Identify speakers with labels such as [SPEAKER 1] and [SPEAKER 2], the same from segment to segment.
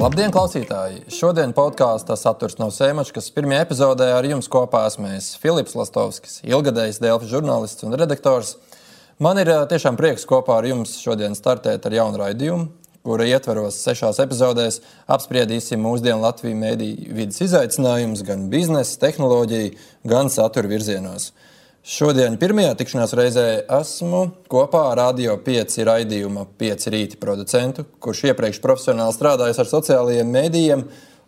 [SPEAKER 1] Labdien, klausītāji! Šodien podkāstā saturs nav sēmačs, kas pirmajā epizodē ar jums kopā esmu es, Filips Lastovskis, ilgadējs Delfa žurnālists un redaktors. Man ir tiešām prieks kopā ar jums šodien startēt ar jaunu raidījumu, kura ietveros sešās epizodēs apspriedīsim mūsdienu Latvijas mediju vidas izaicinājumus gan biznesa, tehnoloģiju, gan satura virzienos. Šodien, pirmajā tikšanās reizē, esmu kopā ar Radio 5 raidījuma 5 rīta producentu, kurš iepriekš profesionāli strādājis ar sociālajiem mēdījiem,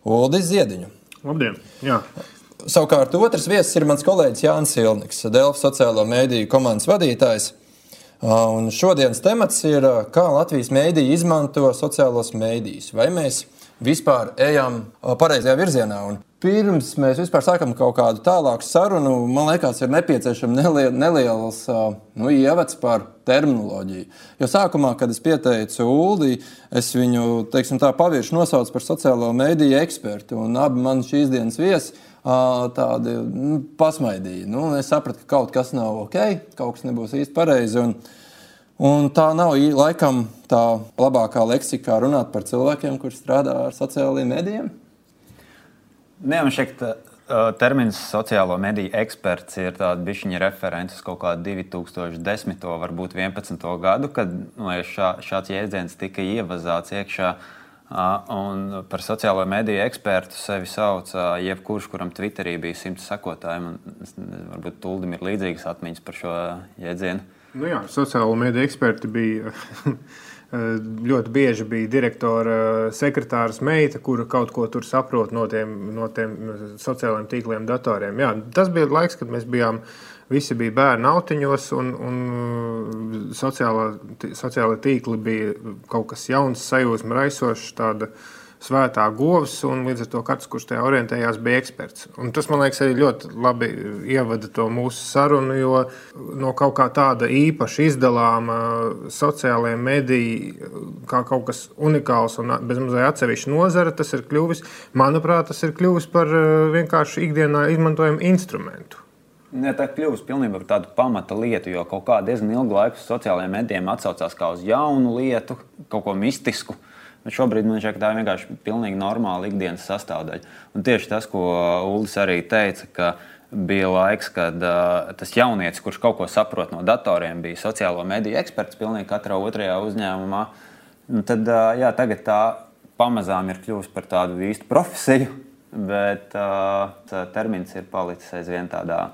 [SPEAKER 1] Uldis Ziediņu.
[SPEAKER 2] Labdien! Jā.
[SPEAKER 1] Savukārt otrs viesis ir mans kolēģis Jānis Silniks, Delfa sociālo mēdīju komandas vadītājs. Un šodienas temats ir, kā Latvijas mēdīji izmanto sociālos mēdījus. Vai mēs vispār ejam pareizajā virzienā? Un Pirms mēs vispār sākam kaut kādu tālāku sarunu, man liekas, ir nepieciešams nelie, neliels nu, ievads par terminoloģiju. Jo sākumā, kad es pieteicu Ulu, es viņu teiksim, tā, pavirši nosaucu par sociālo mēdīju ekspertu. Abi man šīs dienas viesi tādi nu, pasmaidīja. Nu, es sapratu, ka kaut kas nav ok, kaut kas nebūs īsti pareizi. Un, un tā nav laikam tā labākā leksika, kā runāt par cilvēkiem, kuriem strādā ar sociālajiem mēdījiem.
[SPEAKER 3] Nē, man ka termins sociālo mediju eksperts ir tāds bišķiņa referents uz kaut kādu 2010. varbūt 11. gadu, kad nu, šā, šāds jēdziens tika ievazāts iekšā. Un par sociālo mediju ekspertu sevi sauc jebkurš, kuram Twitterī bija simts sekotāji. Man, varbūt Tuldim ir līdzīgas atmiņas par šo jēdzienu.
[SPEAKER 2] Nu jā, sociālo mediju eksperti bija Eh, ļoti bieži bija direktora eh, sekretārs meita, kura kaut ko tur saprot no tiem, no tiem sociālajiem tīkliem, datoriem. Jā, tas bija laiks, kad mēs bijām. Visi bija bērni autiņos, un, un eh, sociālā, sociālā tīkli bija kaut kas jauns, sajūsma raisošs. Tāda, uh, svētā govs, un līdz ar to katrs, kurš tajā orientējās, bija eksperts. Un tas, man liekas, arī ļoti labi ievada to mūsu sarunu, jo no kaut kā tāda īpaši izdalāma sociālajā medijā, kā kaut kas unikāls un bezmazliet atsevišķa nozara, tas ir kļuvis, manuprāt, tas ir kļuvis par vienkārši ikdienā izmantojamu instrumentu.
[SPEAKER 3] Ne, tā kļuvusi pilnībā par tādu pamata lietu, jo kaut kā diezgan ilgu laiku sociālajiem medijiem atsaucās kā uz jaunu lietu, kaut ko mistisku. Uh, Bet šobrīd man šķiet, ka tā ir vienkārši pilnīgi normāla ikdienas sastāvdaļa. Un tieši tas, ko Ulas arī teica, ka bija laiks, kad uh, tas jaunietis, kurš kaut ko saprot no datoriem, bija sociālo mediju eksperts pilnīgi katrā otrajā uzņēmumā. Un tad, uh, jā, tagad tā pamazām ir kļuvusi par tādu īstu profesiju, bet uh, termins ir palicis aizvien tādā.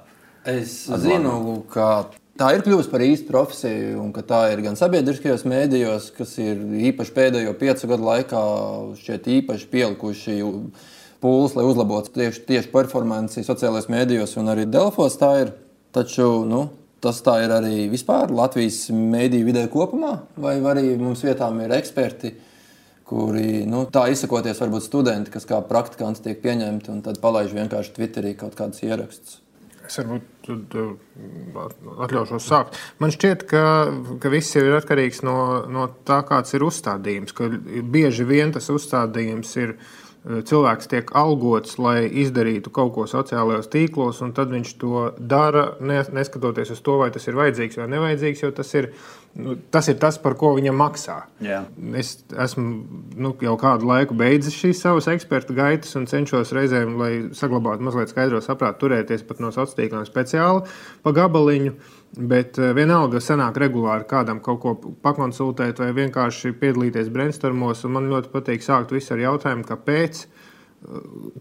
[SPEAKER 1] Es zinu, ka tā ir kļuvusi par īstu profesiju, un tā ir gan sabiedriskajos mēdījos, kas ir īpaši pēdējo piecu gadu laikā īpaši pielikuši pūles, lai uzlabotu tieši, tieši performanci sociālajos mēdījos, un arī Delfos tā ir. Taču nu, tas tā ir arī vispār Latvijas mēdīju vidē kopumā, vai arī mums vietām ir eksperti. Kuri, nu, tā izsakoties, varbūt studenti, kas kā praktikanti tiek pieņemti un tad palaiž vienkārši Twitterī kaut kādus ierakstus.
[SPEAKER 2] Es varbūt uh, atļaušos sākt. Man šķiet, ka, ka viss ir atkarīgs no, no tā, kāds ir uzstādījums. Bieži vien tas uzstādījums ir cilvēks tiek algots, lai izdarītu kaut ko sociālajos tīklos, un tad viņš to dara, neskatoties uz to, vai tas ir vajadzīgs vai nevajadzīgs, jo tas ir Nu, tas ir tas, par ko viņam maksā.
[SPEAKER 3] Jā.
[SPEAKER 2] Es esmu nu, jau kādu laiku beidzis šīs savas eksperta gaitas un cenšos reizēm, lai saglabātu mazliet skaidro saprātu, turēties pat no sociāliem tīkliem speciāli pa gabaliņu. Bet eh, vienalga sanāk regulāri kādam kaut ko pakonsultēt vai vienkārši piedalīties brainstormos. Man ļoti patīk sākt visu ar jautājumu, kāpēc,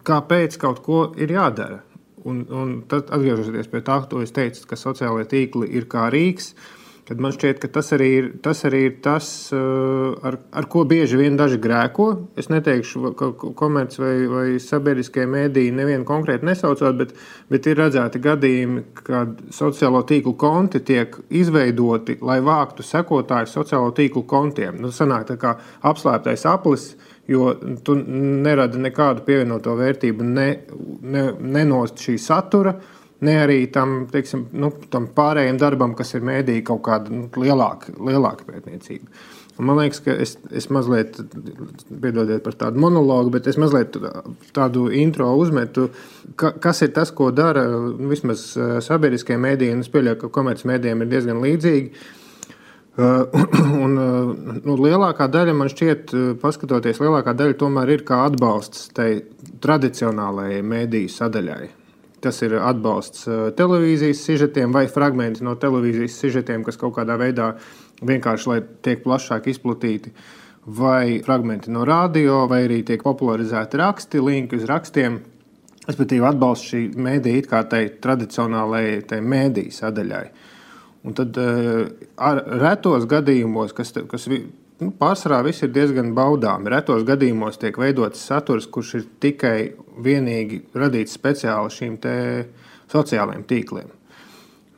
[SPEAKER 2] kāpēc kaut ko ir jādara. Un, un tad atgriežoties pie tā, ko es teicu, ka sociālajie tīkli ir kā rīks. Uh, Tad man šķiet, ka tas arī ir tas, arī ir tas uh, ar, ar ko bieži vien daži grēko. Es neteikšu, ka komerci vai, vai sabiedriskie mēdīji nevienu konkrēti nesaucot, bet, bet ir redzēti gadījumi, kad sociālo tīklu konti tiek izveidoti, lai vāktu sekotājus sociālo tīklu kontiem. Nu, sanāk tā kā apslēptais aplis. Jo tu neradi nekādu pievienoto vērtību ne, ne, ne no šī satura, uh, ne arī tam, teiksim, nu, tam pārējiem darbam, kas ir mēdī kaut kāda nu, lielāka, lielāka pētniecība. Un man liekas, ka es, es mazliet, piedodiet par tādu monologu, bet es mazliet tādu intro uzmetu, ka, kas ir tas, ko dara nu, vismaz sabiedriskie mēdīji, un es pieļauju, ka komercmedijiem ir diezgan līdzīgi un, nu, lielākā daļa man šķiet, paskatoties, lielākā daļa tomēr ir kā atbalsts tai tradicionālajai mēdīju sadaļai. Tas ir atbalsts televīzijas sižetiem vai fragmenti no televīzijas sižetiem, kas kaut kādā veidā vienkārši lai tiek plašāk izplatīti, vai fragmenti no radio, vai arī tiek popularizēti raksti, linki uz rakstiem. Respektīvi, atbalsts šī mēdīja kā tai tradicionālajai mēdīju sadaļai. Un tad ar retos gadījumos, kas, kas nu, pārsvarā viss ir diezgan baudāmi, retos gadījumos tiek veidots saturs, kurš ir tikai vienīgi radīts speciāli šīm sociālajiem tīkliem.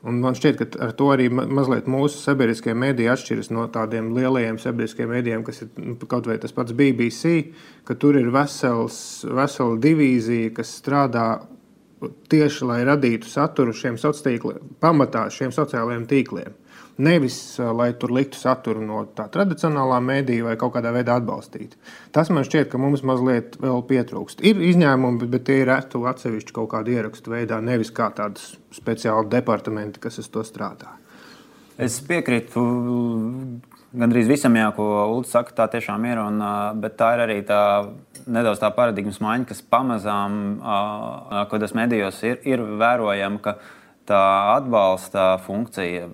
[SPEAKER 2] Un man šķiet, ka ar to arī mazliet mūsu sabiedriskie mēdīji atšķiras no tādiem lielajiem sabiedriskiem mēdījiem, kas ir nu, kaut vai tas pats BBC, ka tur ir vesels, vesela divīzija, kas strādā tieši lai radītu saturu šiem sociālajiem tīkliem, pamatā šiem sociālajiem tīkliem. Nevis, lai tur liktu saturu no tā tradicionālā mēdīja vai kaut kādā veidā atbalstītu. Tas man šķiet, ka mums mazliet vēl pietrūkst. Ir izņēmumi, bet tie ir reti atsevišķi kaut kādu ierakstu veidā, nevis kā tādas speciāli departamenti, kas uz to strādā.
[SPEAKER 3] Es piekrītu gandrīz visam, jā, ko Ulrichs saka. Tā tiešām ir. Un, bet tā ir arī tā nedaudz tā paradigmas maiņa, kas pamazām, kad tas medijos ir, ir vērojama, ka tā atbalsta funkcija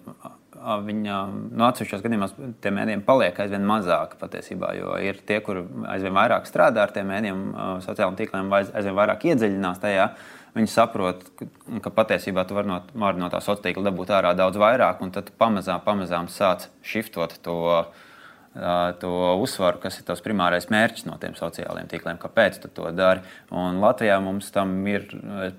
[SPEAKER 3] viņa nu, atsevišķos gadījumos tie mēdījiem paliek aizvien mazāk patiesībā, jo ir tie, kur aizvien vairāk strādā ar tiem mēdījiem, sociālajiem tīkliem, aizvien vairāk iedziļinās tajā. Viņi saprot, ka patiesībā tu vari no, var no tā sociālā tīkla dabūt ārā daudz vairāk, un tad pamazām, pamazām sāc shiftot to uh, to uzsvaru, kas ir tas primārais mērķis no tiem sociālajiem tīkliem, kāpēc tu to dari. Un Latvijā mums tam ir,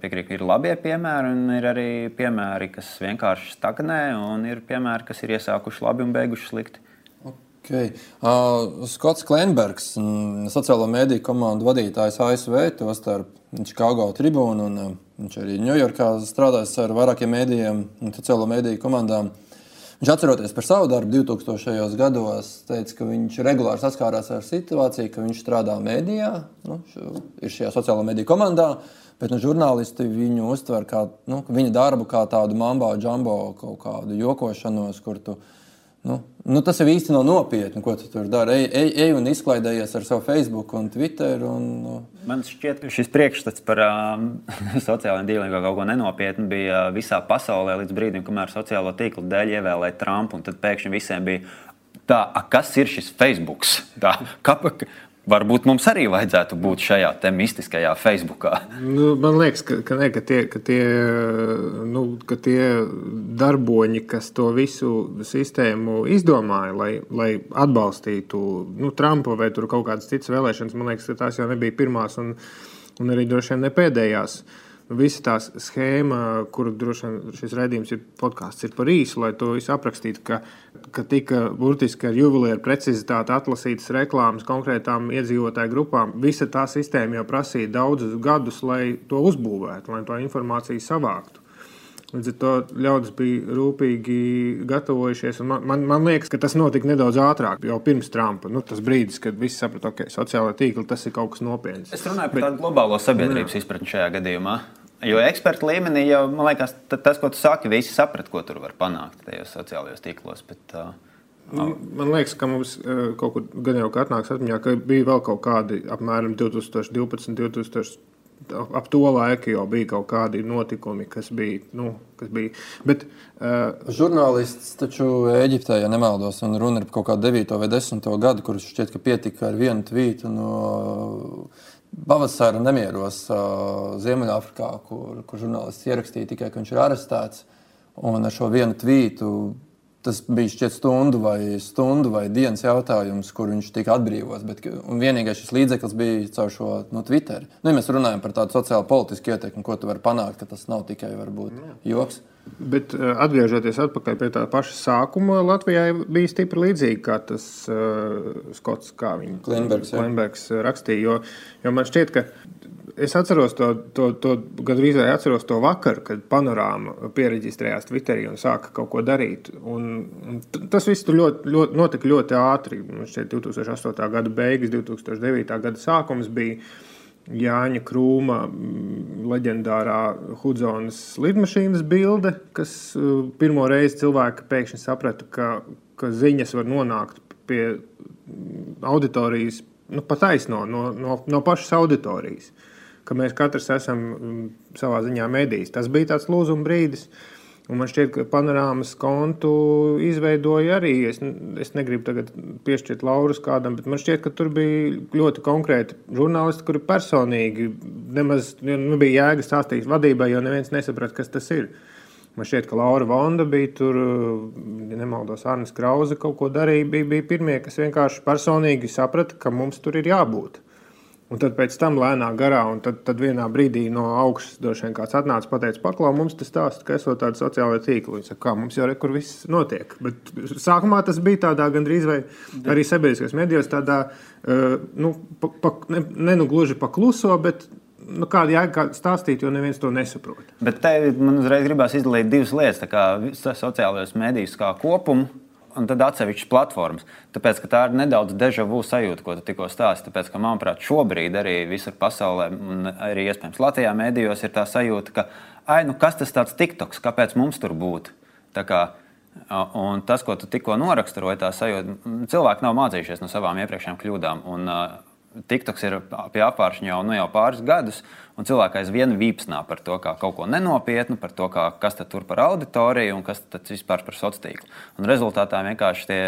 [SPEAKER 3] piekrīt, ir labie piemēri, un ir arī piemēri, kas vienkārši stagnē, un ir piemēri, kas ir iesākuši labi un beiguši slikti.
[SPEAKER 1] Okay. Uh, Skots Klimbergs, sociālo mediju komandu vadītājs ASV, tostarp Chicago tribūnu, un uh, viņš arī Ņujorkā strādājis ar vairākiem mēdījiem un sociālo mediju komandām. Uh, Viņš atceroties par savu darbu 2000. gados, teica, ka viņš regulāri saskārās ar situāciju, ka viņš strādā mēdījā, nu, ir šajā sociālajā mediju komandā, bet nu, žurnālisti viņu uztver kā nu, viņa darbu kā tādu mambo, jumbo, kaut kādu jokošanos, kur tu Nu, nu tas jau īsti nav nopietni, ko tu tur dari. Ej, ej, ej un izklaidējies ar savu Facebook un Twitter. Un, nu.
[SPEAKER 3] Man šķiet, ka šis priekšstats par um, sociālajiem dīliem kā kaut ko nenopietnu bija uh, visā pasaulē līdz brīdim, kamēr sociālo tīklu dēļ ievēlēja Trumpu. Tad pēkšņi visiem bija tā, kas ir šis Facebook? Kāpēc? Varbūt mums arī vajadzētu būt šajā mistiskajā Facebookā.
[SPEAKER 2] Nu, man liekas, ka, ka, ne, ka, tie, ka, tie, nu, ka tie darboņi, kas to visu sistēmu izdomāja, lai, lai atbalstītu nu, Trumpa vai kaut kādas citas vēlēšanas, man liekas, tās jau nebija pirmās un, un arī droši vien ne pēdējās. Uh, visa tā schēma, kuru droši vien šis raidījums ir podkāsts, ir par īsu, lai to visu aprakstītu, ka, ka tika burtiski ar juvelieru precizitāti atlasītas reklāmas konkrētām iedzīvotāju grupām. Visa tā sistēma jau prasīja daudzus gadus, lai to uzbūvētu, lai to informāciju savāktu. Līdz ar to ļaudis bija rūpīgi gatavojušies. Man, man, man liekas, ka tas notika nedaudz ātrāk, jau pirms Trumpa. Nu, tas brīdis, kad visi saprata, ka okay, sociālā tīkla tas ir kaut kas nopietns.
[SPEAKER 3] Es runāju par Bet, tādu globālo sabiedrības izpratni šajā gadījumā. Jo eksperta līmenī jau, man liekas, tas, ko tu saki, visi saprata, ko tur var panākt tajos sociālajos tīklos. Bet, uh,
[SPEAKER 2] Man liekas, ka mums kaut kur gan jau atnāks atmiņā, ka bija vēl kaut kādi apmēram 2012, 2000 ap to laiku jau bija kaut kādi notikumi, kas bija. Nu, kas bija. Bet,
[SPEAKER 1] uh, Žurnālists taču Eģiptē, ja nemaldos, un runa ir par kaut kādu 9 vai 10 gadu, kurš šķiet, ka pietika ar vienu tvītu no pavasara nemieros uh, Ziemeļāfrikā, kur, kur žurnālists ierakstīja tikai, ka viņš ir arestēts. Un ar šo vienu tvītu Tas bija šķiet stundu vai, stundu vai dienas jautājums, kur viņš tika atbrīvots. Bet, vienīgais šis līdzeklis bija caur šo nu, Twitter. Nu, ja mēs runājam par tādu sociālo politisku ietekmi, ko tu vari panākt, ka tas nav tikai varbūt, joks.
[SPEAKER 2] Bet uh, atgriežoties pie tā paša sākuma, Latvijai bija stipri līdzīga kā tas uh, Skots, kā viņa Klimbergs rakstīja. Jo, jo man šķiet, ka es atceros to, to, to gandrīz vai atceros to vakaru, kad panorāma pierakstījās Twitterī un sāka kaut ko darīt. Un, un tas viss ļoti, ļoti, notika ļoti ātri. Šķiet, 2008. gada beigas, 2009. gada sākums bija. Jāņa Krūma mm, leģendārā Hudzonas lidmašīnas bilde, kas uh, pirmo reizi cilvēki pēkšņi saprata, ka, ka ziņas var nonākt pie mm, auditorijas, nu, pat aizno no, no, no pašas auditorijas, ka mēs katrs esam mm, savā ziņā medijs. Tas bija tāds lūzuma brīdis. Un man šķiet, ka panorāmas kontu izveidoja arī. Es, es negribu tagad piešķirt laurus kādam, bet man šķiet, ka tur bija ļoti konkrēti žurnālisti, kuri personīgi nemaz nebija jēga stāstīt vadībai, jo neviens nesaprata, kas tas ir. Man šķiet, ka Laura Vonda bija tur, ja nemaldos, Arnēs Krause kaut ko darīja. Bija, bija pirmie, kas vienkārši personīgi saprata, ka mums tur ir jābūt. Un tad pēc tam lēnā garā, un tad, tad vienā brīdī no augšas droši vien kāds atnāca un teica, paklā, mums tas stāsta, ka esot tāda sociālā tīkla. Viņš saka, kā mums jau rekur viss notiek. Bet sākumā tas bija tādā gandrīz vai arī sabiedriskajos medijos, tādā, uh, nu, pa, pa, ne, ne nu gluži pakluso, bet nu, kāda jēga stāstīt, jo neviens to nesaprot.
[SPEAKER 3] Bet te man uzreiz gribās izdalīt divas lietas, kā sociālajos medijos kā kopumu un tad atsevišķas platformas. Tāpēc tā ir nedaudz deja vu sajūta, ko tu tikko stāstīji. Tāpēc, ka, manuprāt, šobrīd arī visur pasaulē, un arī iespējams Latvijā mēdījos, ir tā sajūta, ka, ai, nu kas tas tāds TikToks, kāpēc mums tur būt? Un tas, ko tu tikko noraksturoji, tā sajūta, cilvēki nav mācījušies no savām iepriekšējām kļūdām. Un, TikToks ir pie apgāršņa jau, nu, jau pāris gadus, un cilvēki aizvien vīpsnā par to, kā kaut ko nenopietnu, par to, kā, kas tur par auditoriju un kas tas vispār par sociālo tīklu. Un rezultātā vienkārši tie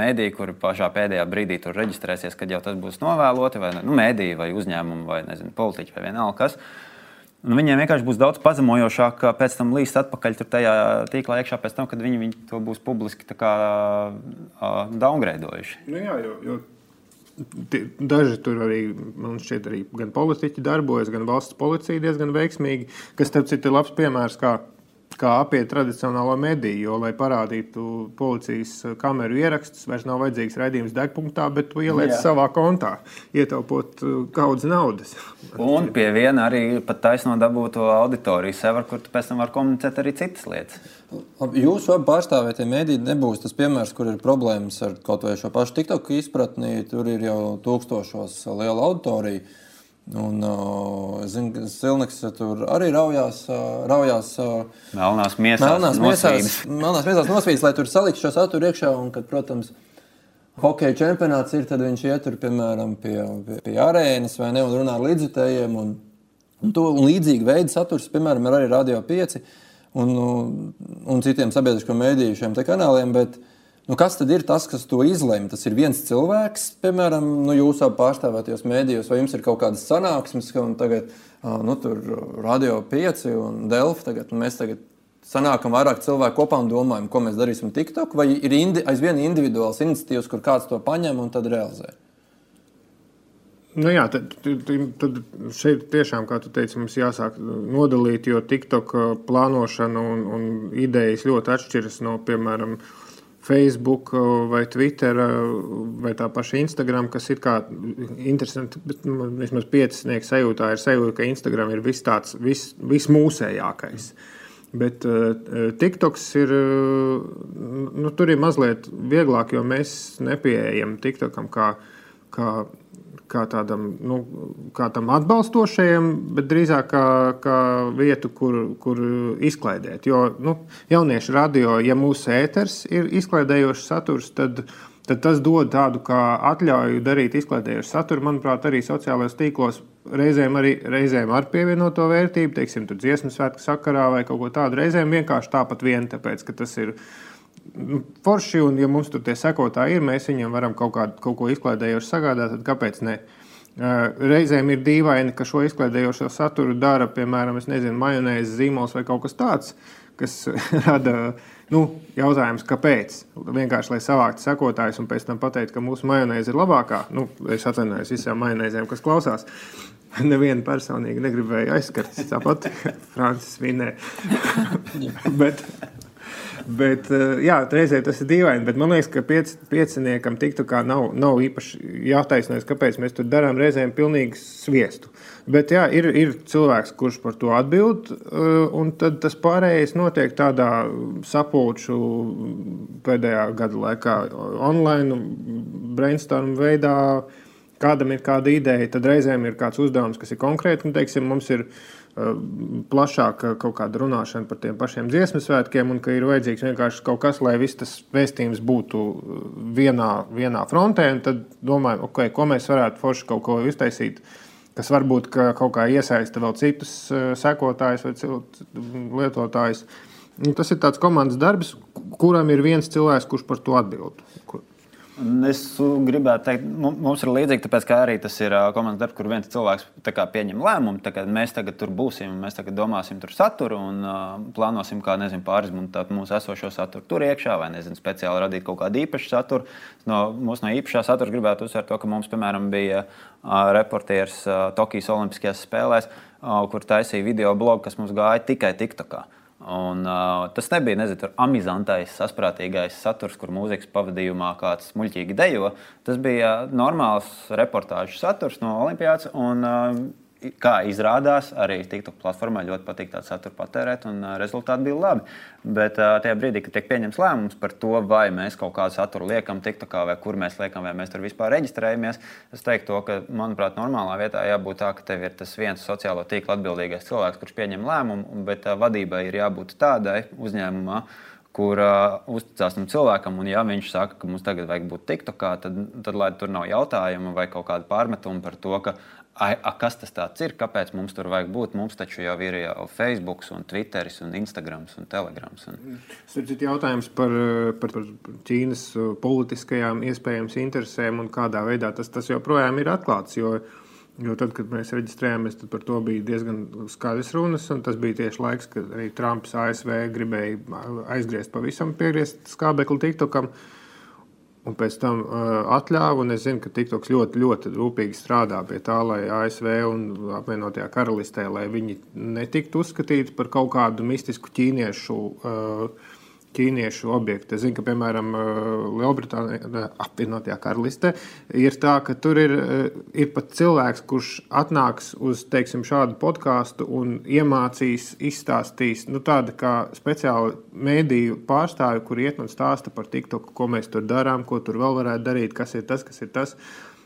[SPEAKER 3] mēdīji, kuri pašā pēdējā brīdī tur reģistrēsies, kad jau tas būs novēloti, vai nu, mēdīji, vai uzņēmumi, vai nezinu, politiķi, vai vienalga kas. Un viņiem vienkārši būs daudz pazemojošāk, pēc tam līst atpakaļ tajā tīklā iekšā, pēc tam, kad viņi, viņi to būs publiski uh, downgradeojuši.
[SPEAKER 2] Nu jā, jo, jo Daži tur arī, man šķiet, arī gan politiķi darbojas, gan valsts policija diezgan veiksmīgi, kas, starp citu, ir labs piemērs, kā kā apiet tradicionālo mediju. Jo, lai parādītu policijas kameru ierakstus, vairs nav vajadzīgs raidījums degpunktā, bet tu ieliec Jā. savā kontā, ietaupot uh, daudz naudas.
[SPEAKER 3] Un pie viena arī pat taisno dabūto auditoriju sev, kur tu pēc tam vari komunicēt arī citas lietas.
[SPEAKER 1] Jūsu abi pārstāvētie mediji nebūs tas piemērs, kur ir problēmas ar kaut vai šo pašu TikTok izpratni. Tur ir jau tūkstošos liela auditorija. Un, uh, zinu, ka Silniks tur arī raujās. Uh, raujās uh,
[SPEAKER 3] melnās miesās, melnās
[SPEAKER 1] miesās, melnās miesās nosvīdis, lai tur saliktu šo saturu iekšā. Un, kad, protams, hokeja čempionāts ir, tad viņš iet tur, piemēram, pie, pie, pie arēnas vai ne, un runā ar līdzjutējiem. Un, un, to, un līdzīgi veidi saturs, piemēram, ir arī Radio 5 un, un citiem sabiedrisko mēdīju šiem kanāliem. Bet, Nu, kas tad ir tas, kas to izlemj? Tas ir viens cilvēks, piemēram, nu, jūsu pārstāvētajos mēdījos, vai jums ir kaut kādas sanāksmes, ka tagad nu, tur radio 5 un Delfi. Tagad, nu, mēs tagad sanākam vairāk cilvēku kopā un domājam, ko mēs darīsim TikTok, vai ir indi aizvien individuāls iniciatīvas, kur kāds to paņem un tad realizē?
[SPEAKER 2] Nu jā, tad, tad šeit tiešām, kā tu teici, mums jāsāk nodalīt, jo TikTok plānošana un, un idejas ļoti atšķiras no, piemēram, uh, Facebook vai Twitter vai tā paša Instagram, kas ir kā interesanti, bet nu, vismaz piecinieki sajūtā ir sajūta, ka Instagram ir viss tāds vis, vismūsējākais. Bet uh, TikToks ir, nu, tur ir mazliet vieglāk, jo mēs nepieejam TikTokam kā, kā kā tādam, nu, kā atbalstošajam, bet drīzāk kā, kā vietu, kur, kur izklaidēt. Jo nu, jauniešu radio, ja mūsu ēters ir izklaidējošs saturs, tad, tad tas dod tādu atļauju darīt izklaidējošu saturu. Manuprāt, arī sociālajos tīklos reizēm arī reizēm ar pievienoto vērtību, teiksim, dziesmu svētku sakarā vai kaut ko tādu. Reizēm vienkārši tāpat vien, tāpēc, ka tas ir Nu, forši, un ja mums tur tie sekotāji ir, mēs viņiem varam kaut, kādu, kaut ko izklaidējošu sagādāt, tad kāpēc ne? Reizēm ir dīvaini, ka šo izklaidējošo saturu dara, piemēram, majonēzes zīmols vai kaut kas tāds, kas rada nu, jautājums, kāpēc. Vienkārši lai savāktu sekotājus un pēc tam pateikt, ka mūsu majonēze ir labākā. Nu, es atvainojos visām majonēzēm, kas klausās. Nevienu personīgi negribēju aizskart. Tāpat Francis minēja. Bet, Bet, eh, jā, reizē tas ir dīvaini, bet man liekas, ka piec, pieciniekam tiktu kā nav, nav īpaši jātaisnojas, kāpēc mēs tur darām reizēm pilnīgi sviestu. Bet jā, ir, ir cilvēks, kurš par to atbild, eh, un tad tas pārējais notiek tādā sapulču pēdējā gada laikā online brainstorm veidā kādam ir kāda ideja, tad reizēm ir kāds uzdevums, kas ir konkrēti. Nu, teiksim, mums ir uh, plašāka kaut kāda runāšana par tiem pašiem dziesmu svētkiem, un ka ir vajadzīgs vienkārši kaut kas, lai viss tas vēstījums būtu uh, vienā, vienā frontē. Tad domājam, okay, ko mēs varētu forši kaut ko iztaisīt. Kas varbūt ka kaut kā iesaista vēl citus uh, sekotājus vai lietotājus. Nu, tas ir tāds komandas darbs, kuram ir viens cilvēks, kurš par to atbild. Kur...
[SPEAKER 3] Es gribētu teikt, mums ir līdzīgi, tāpēc, ka arī tas ir komandas darbs, kur viens cilvēks pieņem lēmumu. Mēs tagad tur būsim, mēs tagad domāsim tur saturu un uh, plānosim, kā nezinu, pārizmantot mūsu esošo saturu tur iekšā, vai nezinu, speciāli radīt kaut kādu īpašu saturu. No, mūsu no īpašā satura gribētu uzsvērt to, ka mums, piemēram, bija uh, reportieris uh, Tokijas Olimpiskajās spēlēs, uh, kur taisīja video blogu, kas mums gāja tikai TikTokā. Un, uh, tas nebija nezinu, amizantais, saprātīgais saturs, kur mūzikas pavadījumā kāds muļķīgi dejo. Tas bija normāls reportāžu saturs no Olimpijas. Un, uh, kā izrādās, arī TikTok platformā ļoti patīk tādu saturu patērēt, un rezultāti bija labi. Bet tajā brīdī, kad tiek pieņemts lēmums par to, vai mēs kaut kādu saturu liekam TikTokā, vai kur mēs liekam, vai mēs tur vispār reģistrējamies, es teiktu, to, ka, manuprāt, normālā vietā jābūt tā, ka tev ir tas viens sociālo tīklu atbildīgais cilvēks, kurš pieņem lēmumu, bet vadībai ir jābūt tādai uzņēmumā kur uh, uzticās tam cilvēkam. Un, ja viņš saka, ka mums tagad vajag būt TikTokā, tad, tad lai tur nav jautājumu vai kaut kāda pārmetuma par to, ka a, a, kas tas ir, kāpēc mums tur vajag būt. Mums taču jau ir jau Facebook, un Twitter, un Instagram un Telegram. Un...
[SPEAKER 2] Tas ir jautājums par, par, par Ķīnas politiskajām iespējams interesēm un kādā veidā tas, tas joprojām ir atklāts. Jo, jo tad, kad mēs reģistrējāmies, tad par to bija diezgan skaidrs runas. Tas bija tieši laiks, kad arī Trumps ASV gribēja aizgriezt pavisam piegriezt skābekli TikTokam. Uh, un pēc tam uh, atļāva. Es zinu, ka TikToks ļoti, ļoti rūpīgi strādā pie tā, lai ASV un apvienotajā karalistē, lai viņi netiktu uzskatīti par kaut kādu mistisku ķīniešu. Uh, ķīniešu objekti. Es zinu, ka, piemēram, Lielbritānijā, apvienotajā karalistē, ir tā, ka tur ir, ir pat cilvēks, kurš atnāks uz teiksim, šādu podkāstu un iemācīs, izstāstīs nu, tādu kā speciālu mēdīju pārstāvi, kur iet un stāsta par TikTok, ko mēs tur darām, ko tur vēl varētu darīt, kas ir tas, kas ir tas.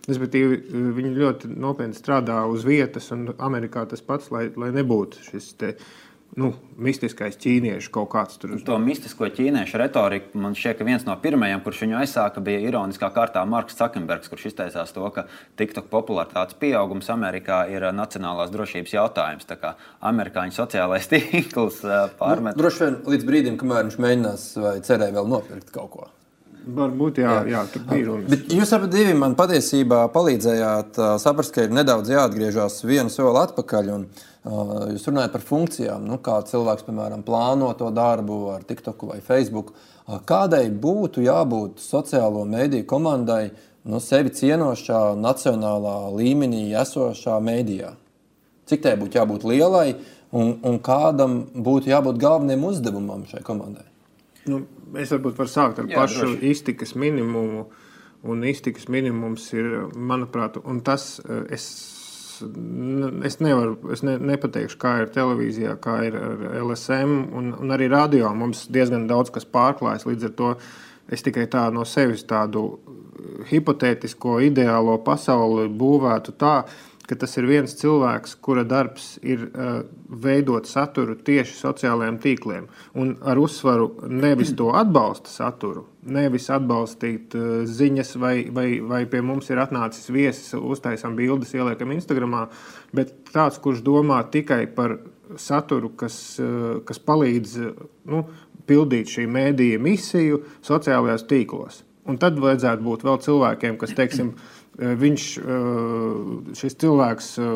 [SPEAKER 2] Respektīvi, viņi ļoti nopietni strādā uz vietas, un Amerikā tas pats, lai, lai nebūtu šis te, uh, nu, mistiskais ķīniešu kaut kāds tur.
[SPEAKER 3] To mistisko ķīniešu retoriku man šķiet, ka viens no pirmajiem, kurš viņu aizsāka, bija ironiskā kārtā Marks Zuckerbergs, kurš izteicās to, ka TikTok popularitātes pieaugums Amerikā ir nacionālās drošības jautājums. Tā kā amerikāņu sociālais tīkls pārmet.
[SPEAKER 1] Nu, droši vien līdz brīdim, kamēr viņš mēģinās vai cerēja vēl nopirkt kaut ko.
[SPEAKER 2] Varbūt jā, jā. jā tur bija runa.
[SPEAKER 1] Jūs abi divi man patiesībā palīdzējāt saprast, ka ir nedaudz jāatgriežas vienu soli atpakaļ. Un, uh, jūs runājat par funkcijām, nu, kā cilvēks, piemēram, plāno to darbu ar TikTok vai Facebook. Uh, kādai būtu jābūt sociālo mediju komandai no nu, sevi cienošā, nacionālā līmenī esošā mēdījā? Cik tai būtu jābūt lielai un, un kādam būtu jābūt galvenajam uzdevumam šai komandai?
[SPEAKER 2] Nu, es varbūt varu sākt ar Jā, pašu droši. iztikas minimumu. Un iztikas minimums ir, manuprāt, un tas eh, es, es nevaru, es ne, nepateikšu, kā ir televīzijā, kā ir ar LSM un, un arī radio. Mums diezgan daudz kas pārklājas. Līdz ar to es tikai tā no sevis tādu hipotētisko, ideālo pasauli būvētu tā, ka tas ir viens cilvēks, kura darbs ir uh, veidot saturu tieši sociālajiem tīkliem. Un ar uzsvaru nevis to atbalsta saturu, nevis atbalstīt uh, ziņas, vai, vai, vai pie mums ir atnācis viesis, uztaisām bildes, ieliekam Instagram, bet tāds, kurš domā tikai par saturu, kas, uh, kas palīdz nu, pildīt šī mēdīja misiju sociālajos tīklos. Un tad vajadzētu būt vēl cilvēkiem, kas, teiksim, viņš, eh, šis cilvēks eh,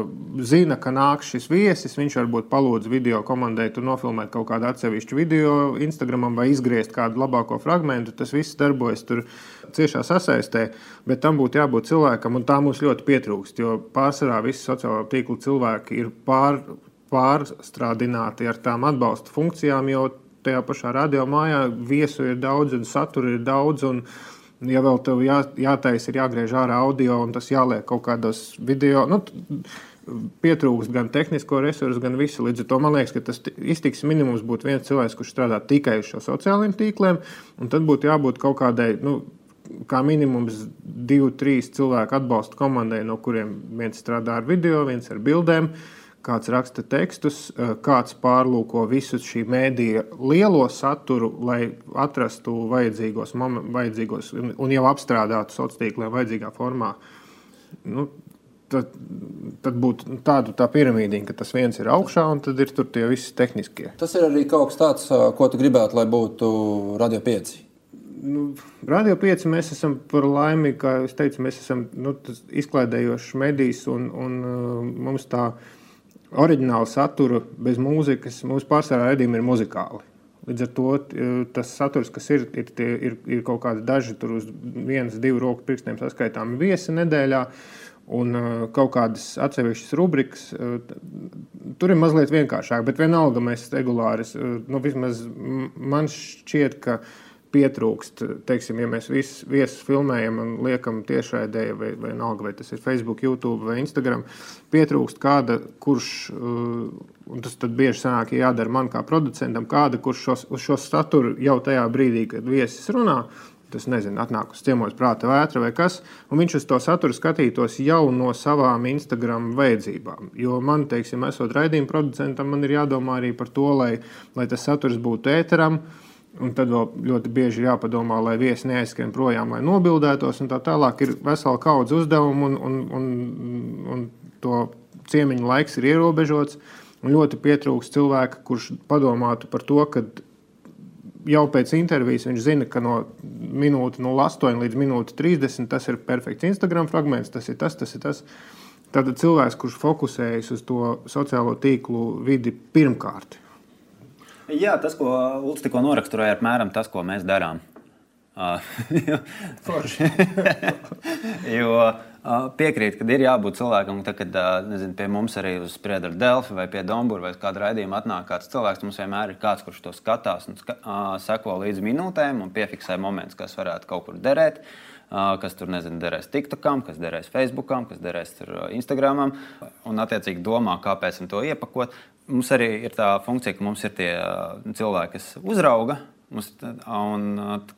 [SPEAKER 2] zina, ka nāk šis viesis. Viņš varbūt palūdz video komandai, tur nofilmēt kaut kādu atsevišķu video Instagram vai izgriezt kādu labāko fragment. Tas viss darbojas tur ciešā sasaistē, bet tam būtu jābūt cilvēkam, un tā mums ļoti pietrūkst. Jo pārsvarā visi sociālo tīklu cilvēki ir pār, pārstrādināti ar tām atbalsta funkcijām, jo tajā pašā radio mājā viesu ir daudz un satura ir daudz. Un, Ja vēl tev jā, jātaisa, ir jāgriež ārā audio un tas jāliek kaut kādos video. Nu, Pietrūkst gan tehnisko resursu, gan visu. Līdz ar to man liekas, ka tas iztiks minimums būtu viens cilvēks, kurš strādā tikai uz šo sociālajiem tīkliem, un tad būtu jābūt kaut kādai nu, kā minimums divi, trīs cilvēku atbalsta komandai, no kuriem viens strādā ar video, viens ar bildēm. Kāds raksta tekstus, kāds pārlūko visu šī mēdīja lielo saturu, lai atrastu vajadzīgos, vajadzīgos un jau apstrādātu sociāliem tīkliem vajadzīgā formā. Nu, tad, tad būtu tāda tā piramīdiņa, ka tas viens ir augšā un tad ir tur tie visi tehniskie.
[SPEAKER 1] Tas ir arī kaut kas tāds, ko tu gribētu, lai būtu Radio 5.
[SPEAKER 2] Nu, Radio 5 mēs esam par laimi, kā jau teicu, mēs esam nu, izklaidējošs medijs un, un mums tā oriģināla satura bez mūzikas, mūsu pārsvarā redzējumi ir muzikāli. Līdz ar to tas saturs, kas ir, ir, ir, ir kaut kādi daži tur uz vienas, divu roku pirkstiem saskaitāmi viesi nedēļā. Uh, un uh, kaut kādas atsevišķas rubrikas. Uh, tur ir mazliet vienkāršāk, bet vienalga mēs regulāri, uh, nu, vismaz man šķiet, ka pietrūkst, teiksim, ja mēs visus viesus filmējam un liekam tiešraidē, vai, vai, vienalga, vai tas ir Facebook, YouTube vai Instagram, pietrūkst kāda, kurš, un tas tad bieži sanāk, ja jādara man kā producentam, kāda, kurš šos, uz šo saturu jau tajā brīdī, kad viesis runā, tas nezinu, atnāk uz ciemos prāta vētra vai kas, un viņš uz to saturu skatītos jau no savām Instagram vajadzībām. Jo man, teiksim, esot raidījuma producentam, man ir jādomā arī par to, lai, lai tas saturs būtu ēteram. Un tad vēl ļoti bieži ir jāpadomā, lai viesi neaizskrien projām, lai nobildētos. Tā tālāk ir vesela kaudze uzdevumu, un, un, un, un to ciemiņu laiks ir ierobežots. Ļoti pietrūkst cilvēka, kurš padomātu par to, ka jau pēc intervijas viņš zina, ka no minūtes 08 līdz minūtes 30 tas ir perfekts Instagram fragments, tas ir tas, tas ir tas. Tad cilvēks, kurš fokusējas uz to sociālo tīklu vidi pirmkārt.
[SPEAKER 3] Jā, tas, ko Ulus tikko noraksturoja, ir apmēram tas, ko mēs darām. Forši. jo Piekrīt, ka ir jābūt cilvēkam, tad, kad nezinu, pie mums arī uz spriedzi ar Delfi vai pie Dombūra vai kāda raidījuma atnāk kāds cilvēks. Mums vienmēr ir kāds, kurš to skatās un ska seko līdz minūtēm un piefiksē momentus, kas varētu kaut kur derēt. Kas tur nezinu, derēs TikTokam, kas derēs Facebookam, kas derēs Instagramam. Un, attiecīgi, domā, kāpēc to iepakot. Mums arī ir tā funkcija, ka mums ir tie cilvēki, kas uzrauga Mums, un,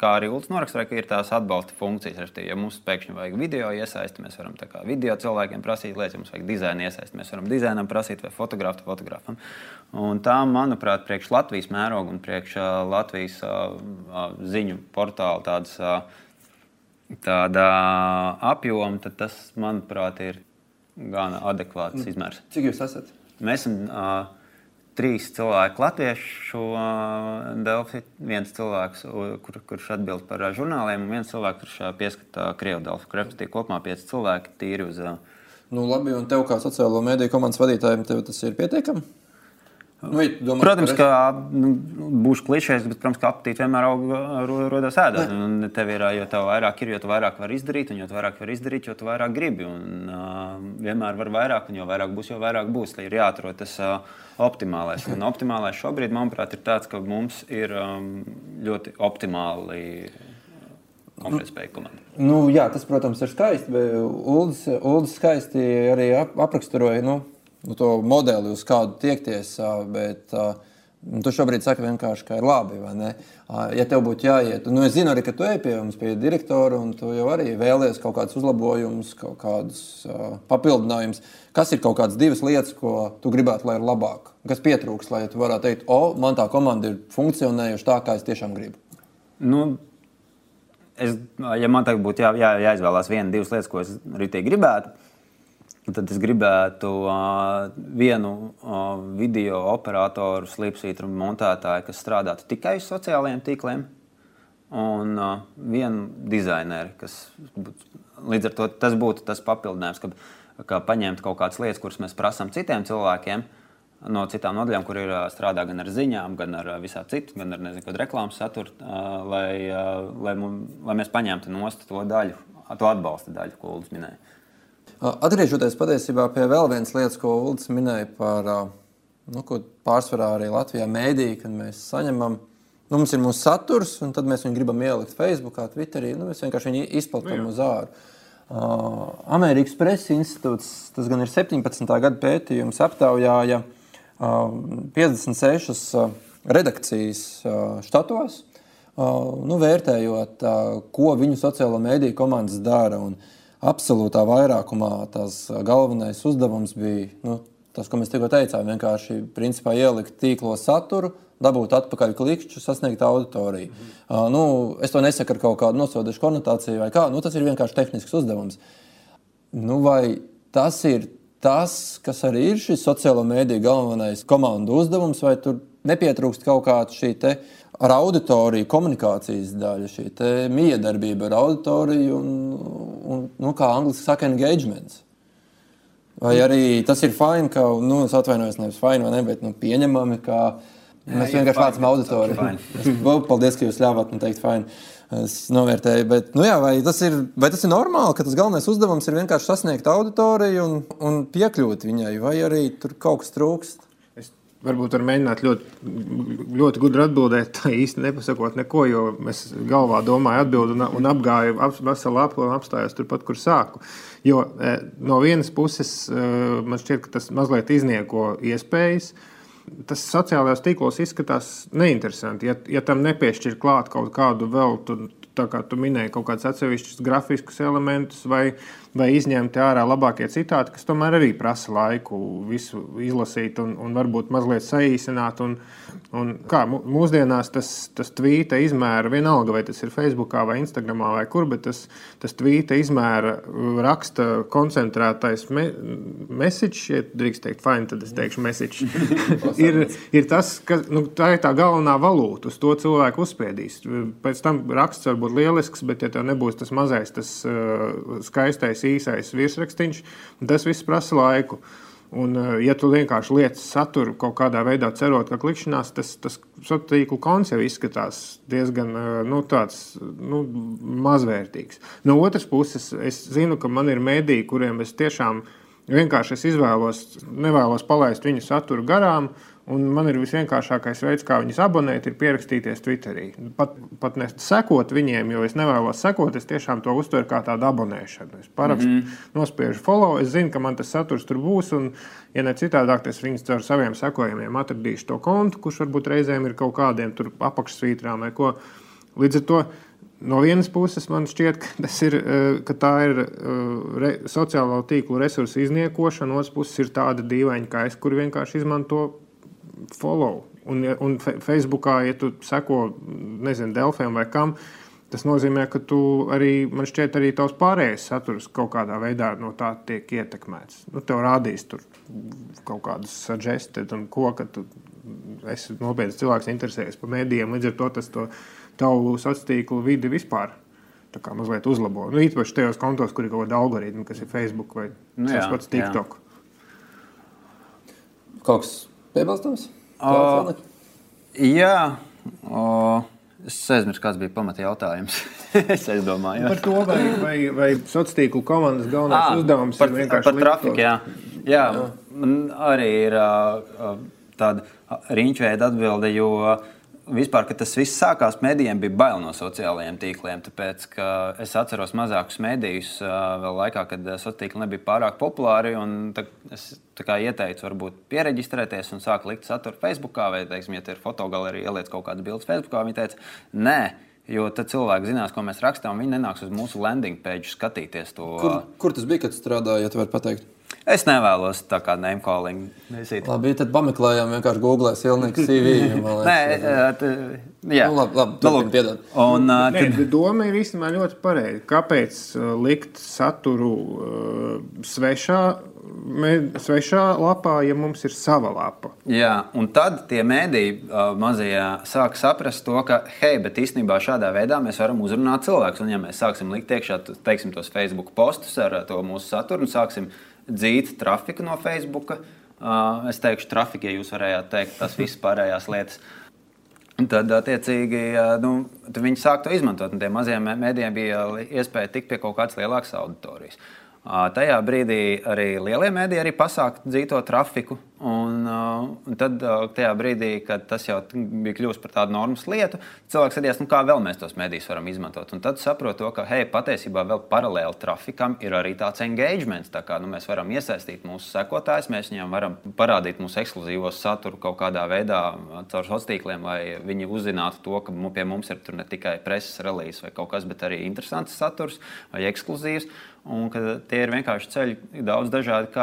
[SPEAKER 3] kā arī Ulus norakstīja, ir tās atbalsta funkcijas. Ja mums pēkšņi vajag video iesaisti, mēs varam video cilvēkiem prasīt lietas, ja mums vajag dizaina iesaisti, mēs varam dizainam prasīt vai fotografu fotografam. Un tā, manuprāt, priekš Latvijas mēroga un priekš Latvijas ziņu portāla tādas, tāda apjoma, tas, manuprāt, ir gan adekvāts mm. izmērs.
[SPEAKER 1] Cik jūs esat?
[SPEAKER 3] Mēs esam. Uh, trīs cilvēki latviešu delfi, viens cilvēks, kur, kurš atbild par žurnāliem, un viens cilvēks, kurš pieskata krievu delfi. Respektīvi, kopumā pieci cilvēki tīri uz.
[SPEAKER 1] Nu, labi, un tev kā sociālo mediju komandas vadītājiem tas ir pietiekami?
[SPEAKER 3] Nu, domā, protams, ka nu, būs klišejs, bet, protams, ka apetīte vienmēr rodas ēdot. Tev ir, jo tev vairāk ir, jo tu vairāk vari izdarīt, un jo vairāk var izdarīt, jo tu vairāk gribi. Un, uh, vienmēr var vairāk, un jo vairāk būs, jo vairāk būs. Lai ir jāatrod tas uh, optimālais. Un optimālais šobrīd, manuprāt, ir tāds, ka mums ir um, ļoti optimāli konkurētspēja komanda.
[SPEAKER 1] Nu, jā, tas, protams, ir skaisti. Uldis skaisti arī apraksturoja. Nu nu, to modeli, uz kādu tiekties. Bet, Nu, tu šobrīd saki ka ir labi. Ja tev būtu jāiet, nu, es zinu arī, ka tu ej pie mums, pie direktora, un tu jau arī vēlies kaut kādus uzlabojumus, kaut kādus uh, papildinājumus. Kas ir kaut kādas divas lietas, ko tu gribētu, lai ir labāk? Kas pietrūks, lai tu varētu teikt, o, man tā komanda ir funkcionējuši tā, kā es tiešām gribu?
[SPEAKER 3] Nu, es, ja man tagad būtu jā, jā, jāizvēlās viena, divas lietas, ko es arī gribētu, Tad es gribētu uh, vienu uh, video operatoru, slīpsvītru montētāju, kas strādātu tikai uz sociālajiem tīkliem, un uh, vienu dizaineru, kas būtu, līdz ar to tas būtu tas papildinājums, ka, ka paņemt kaut kādas lietas, kuras mēs prasām citiem cilvēkiem. No citām nodaļām, kur ir strādā gan ar ziņām, gan ar visā citu, gan ar nezinu, reklāmas saturu, lai, lai, lai mēs paņemtu nost to daļu, to atbalsta daļu, ko Ulas minēja.
[SPEAKER 1] Atgriežoties patiesībā pie vēl vienas lietas, ko Ulrichs minēja par nu, pārsvarā arī Latvijā mēdī, kad mēs saņemam. Nu, mums ir mūsu saturs, un tad mēs viņu gribam ielikt Facebook, Twitterī. Nu, mēs vienkārši viņu izplatām uz ārā. Uh, Amerikas Preses institūts, tas gan ir 17. gada pētījums, aptaujāja uh, 56 uh, redakcijas uh, štatos. nu, vērtējot, ko viņu sociālo mediju komandas dara. Un absolūtā vairākumā tas galvenais uzdevums bija nu, tas, ko mēs tikko teicām, vienkārši principā, ielikt tīklo saturu, dabūt atpakaļ klikšķi, sasniegt auditoriju. Mm. Uh, nu, es to nesaku ar kaut kādu nosodošu konotāciju, vai kā. Nu, tas ir vienkārši tehnisks uzdevums. Nu, vai tas ir tas, kas arī ir šis sociālo mēdīju galvenais komandu uzdevums, vai tur nepietrūkst kaut kāda šī ar auditoriju komunikācijas daļa, šī miedarbība ar auditoriju un, un nu, kā angļuiski saka, engagements. Vai arī tas ir fini, ka, nu, es atvainojos, nevis fini vai ne, bet nu, pieņemami, ka mēs jā, vienkārši vācam auditoriju. Paldies, ka jūs ļāvāt man teikt fini. Es novērtēju, bet nu jā, vai, tas ir, vai tas ir normāli, ka tas galvenais uzdevums ir vienkārši sasniegt auditoriju un, un piekļūt viņai, vai arī tur kaut kas trūkst?
[SPEAKER 2] Varbūt varu mēģināt ļoti, ļoti gudri atbildēt, īsti nepasakot neko, jo es galvā domāju, atbildu un, un apgāju ap, veselu apli un apstājos turpat, kur sāku. Jo e, no vienas puses e, man šķiet, ka tas mazliet iznieko iespējas tas sociālajos tīklos izskatās neinteresanti. Ja, ja tam nepiešķir klāt kaut kādu vēl, tā kā tu minēji, kaut kādus atsevišķus grafiskus elementus vai, vai izņemti ārā labākie citāti, kas tomēr arī prasa laiku visu izlasīt un, un varbūt mazliet saīsināt. Un, un kā mūsdienās tas, tas tvīta izmēra, vienalga vai tas ir Facebook vai Instagram vai kur, bet tas, tas tvīta izmēra raksta koncentrētais me, message, ja drīkst teikt, fine, tad es teikšu message. ir, ir tas, ka nu, tā ir tā galvenā valūta, uz to cilvēku uzspiedīs. Pēc tam raksts var būt lielisks, bet ja tev nebūs tas mazais, tas uh, skaistais, īsais virsrakstīns, tas viss prasa laiku. Un, uh, ja tu vienkārši lietas saturu kaut kādā veidā cerot, ka klikšķinās, tas, tas sociālo tīklu konts jau izskatās diezgan uh, nu, tāds, nu, mazvērtīgs. No otras puses, es zinu, ka man ir mēdīji, kuriem es tiešām vienkārši es izvēlos, nevēlos palaist viņu saturu garām. Un man ir visvienkāršākais veids, kā viņus abonēt, ir pierakstīties Twitterī. Pat, pat ne sekot viņiem, jo es nevēlos sekot, es tiešām to uztveru kā tādu abonēšanu. Es parakstu, mm -hmm. nospiežu follow, es zinu, ka man tas saturs tur būs. Un, ja ne citādāk, es viņus caur saviem sekojumiem atradīšu to kontu, kurš varbūt reizēm ir kaut kādiem apakšsvītrām vai ko. Līdz ar to no vienas puses man šķiet, ka, ir, eh, ka tā ir eh, re, sociālo tīklu resursu izniekošana, no otras puses ir tāda dīvaina, es, kur vienkārši izmanto follow. Un, un Facebookā, ja tu seko, nezinu, Delfiem vai kam, tas nozīmē, ka tu arī, man šķiet, arī tavs pārējais saturs kaut kādā veidā no tā tiek ietekmēts. Nu, tev rādīs tur kaut kādus suggested un ko, ka tu esi nopietns cilvēks, interesējies par mēdījiem. Līdz ar to tas to tavu sociālo vidi vispār tā kā mazliet uzlabo. Nu, īpaši tajos kontos, kur ir kaut kāda algoritma, kas ir Facebook vai nu, tas pats TikTok.
[SPEAKER 1] Jā. Kaut kas piebilstams?
[SPEAKER 3] Uh, jā, uh, es aizmirsu, kāds bija pamata jautājums. es domāju,
[SPEAKER 2] par to, vai, vai, vai sociālo tīklu komandas galvenais à, uzdevums
[SPEAKER 3] par,
[SPEAKER 2] ir vienkārši
[SPEAKER 3] par trafiku. Jā. Jā, jā, man arī ir uh, tāda riņķveida atbilde, jo uh, vispār, kad tas viss sākās, medijiem bija bail no sociālajiem tīkliem. Tāpēc es atceros mazākus medijus vēl laikā, kad sociālā tīkla nebija pārāk populāri. Es ieteicu, varbūt pieregistrēties un sākt likt saturu Facebook, vai, teiksim, ja ir fotogalerija, ieliec kaut kādas bildes Facebook. Viņi teica, nē. Jo tad cilvēki zinās, ko mēs rakstām. Viņi nenāks uz mūsu landing page skatīties to.
[SPEAKER 1] Kur, kur tas bija, kad strādājāt, ja tu vari pateikt?
[SPEAKER 3] Es nevēlos tā kā name calling.
[SPEAKER 1] Labi, tad pameklējām vienkārši Google Silnieka CV.
[SPEAKER 3] Nē, tā, jā.
[SPEAKER 1] Nu, labi, labi turpin, piedod.
[SPEAKER 2] Un, uh, Nē, kad... Doma ir īstenībā ļoti pareiza. Kāpēc uh, likt saturu uh, svešā, me, svešā lapā, ja mums ir sava lapa?
[SPEAKER 3] Jā, un tad tie mēdīji uh, mazie sāk saprast to, ka, hei, bet īstenībā šādā veidā mēs varam uzrunāt cilvēkus. Un ja mēs sāksim likt iekšā, teiksim, tos Facebook postus ar to mūsu saturu un sāksim dzīt trafiku no Facebook. Es teikšu, trafika, ja jūs varējāt teikt, tas viss pārējās lietas. Tad, attiecīgi, nu, tad viņi sāk to izmantot. Tiem maziem mēdījiem bija iespēja tikt pie kaut kādas lielākas auditorijas. Tajā brīdī arī lielie mēdīji arī pasāka dzīvo trafiku. Un, uh, un tad, uh, tajā brīdī, kad tas jau bija kļuvis par tādu normas lietu, cilvēks skatījās, nu, kā vēl mēs tos medijus varam izmantot. Un tad saprot, to, ka hei, patiesībā vēl paralēli trafikam ir arī tāds engagement. Tā kā nu, mēs varam iesaistīt mūsu sekotājus, mēs viņiem varam parādīt mūsu ekskluzīvo saturu kaut kādā veidā caur sociāliem tīkliem, lai viņi uzzinātu to, ka pie mums ir ne tikai preses relīze vai kaut kas, bet arī interesants saturs vai ekskluzīvs. Un ka tie ir vienkārši ceļi daudz dažādi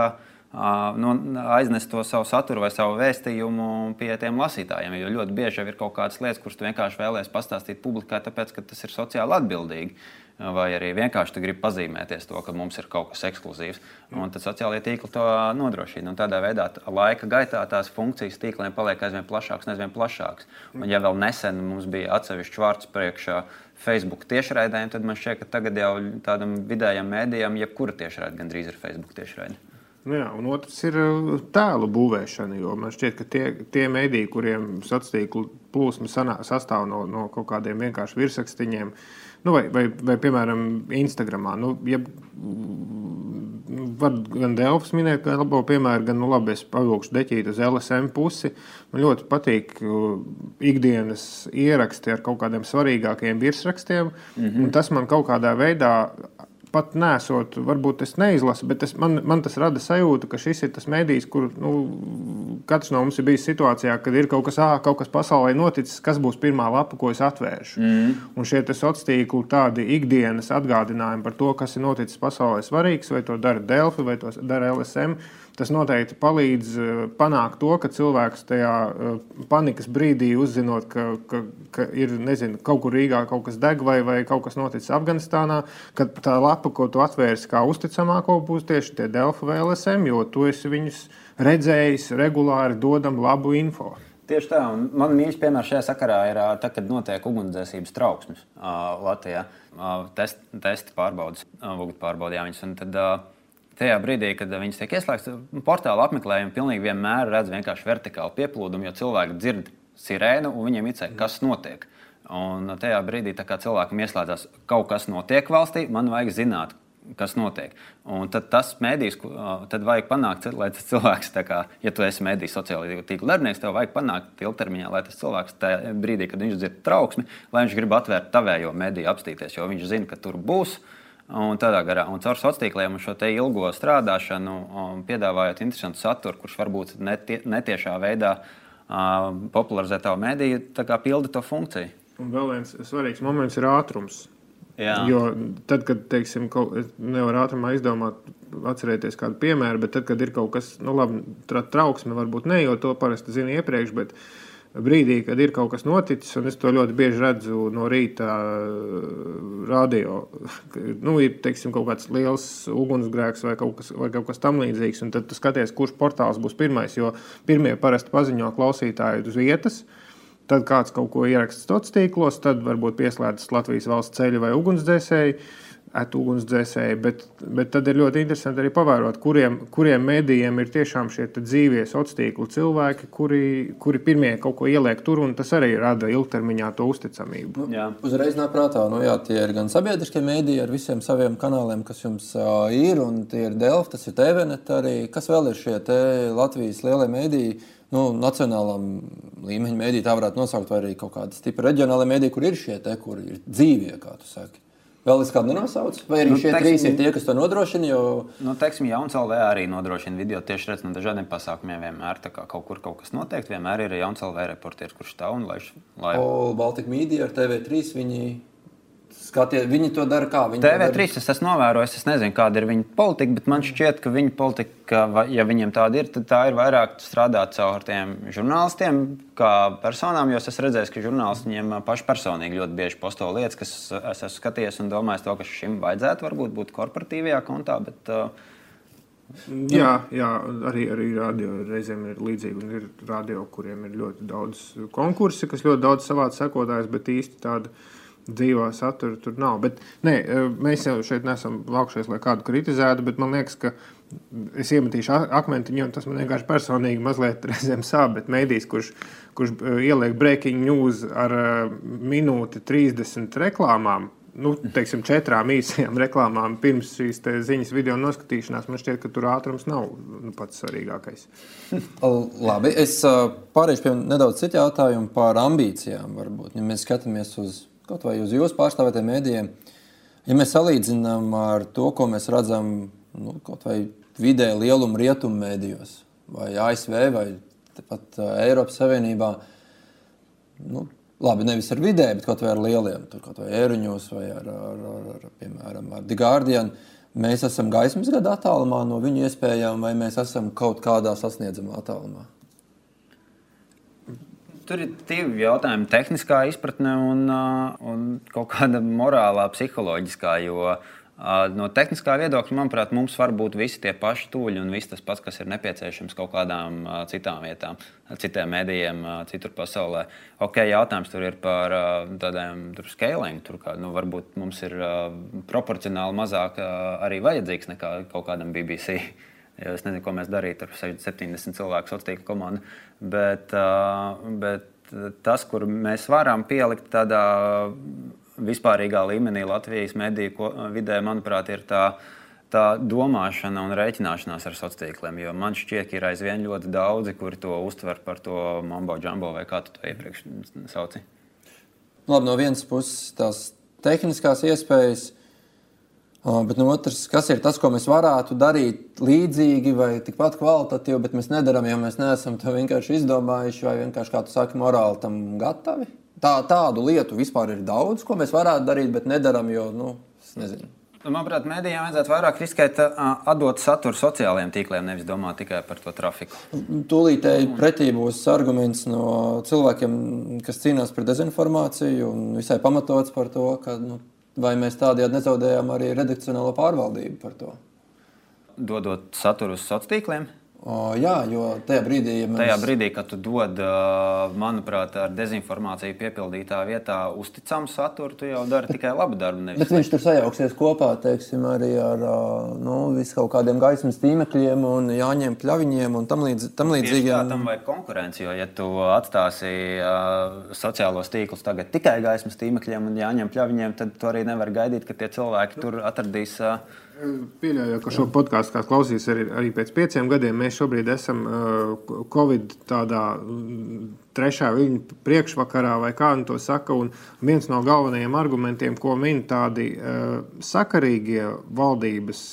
[SPEAKER 3] nu, aiznest to savu saturu vai savu vēstījumu pie tiem lasītājiem. Jo ļoti bieži ir kaut kādas lietas, kuras tu vienkārši vēlēsies pastāstīt publikai, tāpēc ka tas ir sociāli atbildīgi. Vai arī vienkārši tu gribi pazīmēties to, ka mums ir kaut kas ekskluzīvs. Un tad sociālajie tīkli to nodrošina. Un tādā veidā laika gaitā tās funkcijas tīkliem paliek aizvien plašākas aizvien plašākas. Un, ja vēl nesen mums bija atsevišķs vārds priekšā Facebook tiešraidēm, tad man šķiet, ka tagad jau tādam vidējam mēdījam jebkura tiešraide gandrīz ir Facebook tiešraide.
[SPEAKER 2] Nu jā, un otrs ir uh, tēlu būvēšana. Man šķiet, ka tie, tie mediji, kuriem tīkla plūsma sastāv no, no kaut kādiem vienkāršiem virsrakstiņiem, nu vai, vai, vai, piemēram, Instagram. Nu, ja, var gan Delfs minēt, gan labo piemēru, gan nu, labi, es pavilkšu deķīt uz LSM pusi. Man ļoti patīk uh, ikdienas ieraksti ar kaut kādiem svarīgākiem virsrakstiem. Mm -hmm. Tas man kaut kādā veidā pat nesot, varbūt es neizlasu, bet es, man, man tas rada sajūtu, ka šis ir tas mēdījis, kur nu, katrs no mums ir bijis situācijā, kad ir kaut kas, ā, kaut kas pasaulē noticis, kas būs pirmā lapa, ko es atvēršu. Mm. Un šie sociālie tīkli, tādi ikdienas atgādinājumi par to, kas ir noticis pasaulē svarīgs, vai to dara Delfi, vai to dara LSM. Tas noteikti palīdz eh, panākt to, ka cilvēks tajā eh, panikas brīdī uzzinot, ka, ka, ka ir nezinu, kaut kur Rīgā kaut kas deg vai, vai kaut kas noticis Afganistānā, ka tā lapa, ko tu atvērsi kā uzticamāko, būs tieši tie Delfa vai LSM, jo tu esi viņus redzējis regulāri, dodam labu info.
[SPEAKER 3] Tieši tā, un man mīļš piemērs šajā sakarā ir tad, kad notiek ugunsdzēsības trauksmes uh, Latvijā. Uh, test, testi pārbaudas, uh, pārbaudījām viņus. Tad, uh, tajā brīdī, kad viņas tiek ieslēgtas, portāla apmeklējumi vienmēr redz vienkārši vertikālu pieplūdumu, jo cilvēki dzird sirēnu un viņiem ir cēlā, kas notiek. Un tajā brīdī, cilvēkam ieslēdzas kaut kas notiek valstī, man vajag zināt, kas notiek. Un tad tas mēdījis, tad vajag panākt, lai tas cilvēks, kā, ja tu esi mēdījis sociālajā tīkla darbinieks, tev vajag panākt ilgtermiņā, lai tas cilvēks tajā brīdī, kad viņš dzird trauksmi, lai viņš grib atvērt tavējo mediju apstīties, jo viņš zina, ka tur būs. Un tādā garā, un caur sociāliem tīkliem un šo ilgo strādāšanu, piedāvājot interesantu saturu, kurš varbūt netie, netiešā veidā uh, popularizē tavu mēdīju, pilda to funkciju.
[SPEAKER 2] Un vēl viens svarīgs moments ir ātrums. Jā. Jo tad, kad teiksim, kaut, nevar ātrumā izdomāt, atcerēties kādu piemēru, bet tad, kad ir kaut kas, nu, labi, trauksme, varbūt ne, jo to parasti zina iepriekš. Bet, uh, brīdī, kad ir kaut kas noticis, un es to ļoti bieži redzu no rīta radio, nu, ir teiksim, kaut kāds liels ugunsgrēks vai kaut kas, vai kaut kas tamlīdzīgs, un tad skaties, kurš portāls būs pirmais, jo pirmie parasti paziņo klausītāji uz vietas. Tad kāds kaut ko ieraksta sociālos tīklos, tad varbūt pieslēdzas Latvijas valsts ceļa vai ugunsdzēsēji ugunsdzēsēji, bet, bet tad ir ļoti interesanti arī pavērot, kuriem, kuriem mēdījiem ir tiešām šie dzīvie sociālo tīklu cilvēki, kuri, kuri pirmie kaut ko ieliek tur, un tas arī rada ilgtermiņā to uzticamību.
[SPEAKER 1] Nu, jā. Uzreiz nāk prātā, nu jā, tie ir gan sabiedriskie mēdīji ar visiem saviem kanāliem, kas jums uh, ir, un tie ir Delfi, tas ir TVNet arī. Kas vēl ir šie Latvijas lielie mēdīji? Nu, nacionālām līmeņa mēdī tā varētu nosaukt, vai arī kaut kāda stipra reģionāla mēdī, kur ir šie te, kur ir dzīvie, kā tu saki. Vēl es kādu nenosaucu, vai arī nu, šie teiksim, trīs ir tie, kas to nodrošina? Jo...
[SPEAKER 3] Nu, teiksim, Jauns LV arī nodrošina video tieši redz no dažādiem pasākumiem. Vienmēr kā kaut kur kaut kas notiek, vienmēr ir Jauns LV reportieris, kurš stāv un laiž.
[SPEAKER 1] Lai... O, Baltika Media ar TV3 viņi Skaties, viņi to dara kā viņi
[SPEAKER 3] TV3 es esmu novērojis, es nezinu, kāda ir viņa politika, bet man šķiet, ka viņa politika, ja viņiem tāda ir, tad tā ir vairāk strādāt caur tiem žurnālistiem, kā personām. Jo es esmu redzējis, ka žurnālisti viņiem paši personīgi ļoti bieži posto lietas, kas es esmu skatījies un domājis, to, ka šim vajadzētu varbūt būt korporatīvajā kontā. Bet, uh,
[SPEAKER 2] Jā, jā arī, arī radio reizēm ir līdzīgi. Ir radio, kuriem ir ļoti daudz konkursu, kas ļoti daudz savāca sekotājus, bet īsti tāda dzīvā satura tur nav. Bet, nē, e, mēs jau šeit neesam vākšies, lai kādu kritizētu, bet man liekas, ka es iemetīšu akmentiņu, un tas man vienkārši personīgi mazliet reizēm sāp. Bet mēdījis, kurš, kurš e, ieliek breaking news ar e, minūti 30 reklāmām, nu, teiksim, četrām īsajām reklāmām pirms šīs ziņas video noskatīšanās, man šķiet, ka tur ātrums nav nu, pats svarīgākais.
[SPEAKER 1] Labi, es pārēšu pie nedaudz citu jautājumu par ambīcijām. Varbūt. Ja mēs skatāmies uz kaut vai uz jūsu pārstāvētiem mēdījiem, ja mēs salīdzinām ar to, ko mēs redzam nu, kaut vai vidē lieluma rietumu mēdījos, vai ASV, vai pat Eiropas Savienībā, nu, Labi, nevis ar vidēju, bet kaut vai ar lieliem, tur kaut vai ēruņos vai ar, ar, ar, ar piemēram, ar The Guardian. Mēs esam gaismas gada attālumā no viņu iespējām, vai mēs esam kaut kādā sasniedzamā attālumā?
[SPEAKER 3] Tur ir divi jautājumi. Tehniskā izpratne un, un kaut kāda morālā, psiholoģiskā. Jo No tehniskā viedokļa, manuprāt, mums var būt visi tie paši tūļi un viss tas pats, kas ir nepieciešams kaut kādām citām vietām, citiem medijiem, citur pasaulē. Ok, jautājums tur ir par tādiem scaling. Tur kā, nu, varbūt mums ir proporcionāli mazāk arī vajadzīgs nekā kaut kādam BBC. Es nezinu, ko mēs darītu ar 70 cilvēku sociālo komandu. Bet, bet tas, kur mēs varam pielikt tādā vispārīgā līmenī Latvijas mediju vidē, manuprāt, ir tā, tā domāšana un rēķināšanās ar sociāliem tīkliem. Jo man šķiet, ka ir aizvien ļoti daudzi, kuri to uztver par to mambo jumbo vai kā tu to iepriekš sauci.
[SPEAKER 1] Labi, no vienas puses tās tehniskās iespējas. Bet no otras, kas ir tas, ko mēs varētu darīt līdzīgi vai tikpat kvalitatīvi, bet mēs nedarām, jo mēs neesam to vienkārši izdomājuši vai vienkārši, kā tu saki, morāli tam gatavi? Tā, tādu lietu vispār ir daudz, ko mēs varētu darīt, bet nedaram, jo, nu, es nezinu.
[SPEAKER 3] Nu, manuprāt, mēdījiem vajadzētu vairāk riskēt, atdot saturu sociālajiem tīkliem, nevis domāt tikai par to trafiku.
[SPEAKER 1] Tūlītēji pretī būs arguments no cilvēkiem, kas cīnās pret dezinformāciju, un visai pamatots par to, ka nu, vai mēs tādējādi nezaudējām arī redakcionālo pārvaldību par to.
[SPEAKER 3] Dodot saturu uz sociāliem tīkliem?
[SPEAKER 1] O, jā, jo tajā brīdī, ja
[SPEAKER 3] mēs... tajā brīdī, kad tu dod, manuprāt, ar dezinformāciju piepildītā vietā uzticamu saturu, tu jau dari tikai labu darbu.
[SPEAKER 1] Bet viņš tur sajauksies kopā teiksim, arī ar nu, kaut kādiem gaismas tīmekļiem, un jāņem pļaviņiem un tam, līdz, tam līdzīgiem.
[SPEAKER 3] Tā tam vajag konkurenci, jo ja tu atstāsi uh, sociālos tīklus tagad tikai gaismas tīmekļiem un jāņem pļaviņiem, tad tu arī nevari gaidīt, ka tie cilvēki tur atradīs. Uh,
[SPEAKER 2] Pieļauju, ka šo podkāstu klausīs arī, arī pēc pieciem gadiem. Mēs šobrīd esam Covid tādā mm, trešā viņa priekšvakarā, vai kā nu to saka. Un viens no galvenajiem argumentiem, ko min tādi sakarīgie valdības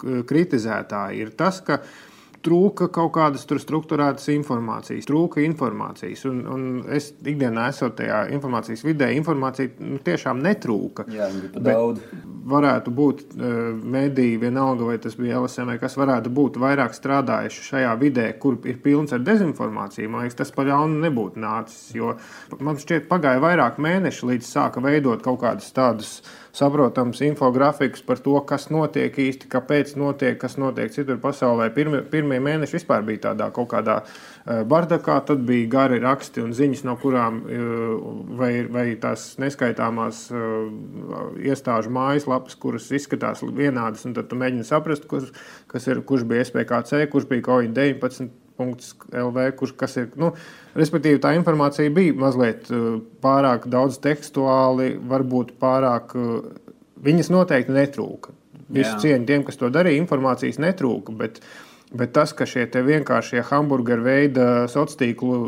[SPEAKER 2] kritizētāji, ir tas, ka uh, trūka kaut kādas struktūrētas informācijas, trūka informācijas. Un, un es ikdienā esot tajā informācijas vidē, informācija nu, tiešām netrūka.
[SPEAKER 3] Jā, daudz.
[SPEAKER 2] Varētu būt uh, mediji, vienalga, vai tas bija LSM, kas varētu būt vairāk strādājuši šajā vidē, kur ir pilns ar dezinformāciju. Man liekas, tas par ļaunu nebūtu nācis. Jo man šķiet, pagāja vairāk mēneši, līdz sāka veidot kaut kādus tādus saprotams infografikus par to, kas notiek īsti, kāpēc notiek, kas notiek citur pasaulē. Pirmie, pirmie mēneši vispār bija tādā kaut kādā eh, bardakā, tad bija gari raksti un ziņas, no kurām eh, vai, vai tās neskaitāmās eh, iestāžu mājaslapas, kuras izskatās vienādas, un tad tu mēģini saprast, kurš, ir, kurš bija SPKC, kurš bija COVID-19 LV, kurš kas ir. Nu, respektīvi, tā informācija bija mazliet uh, pārāk daudz tekstuāli, varbūt pārāk. Uh, viņas noteikti netrūka. Visu cieņu tiem, kas to darīja, informācijas netrūka. Bet, bet tas, ka šie vienkāršie hamburgeru veida sociālo tīklu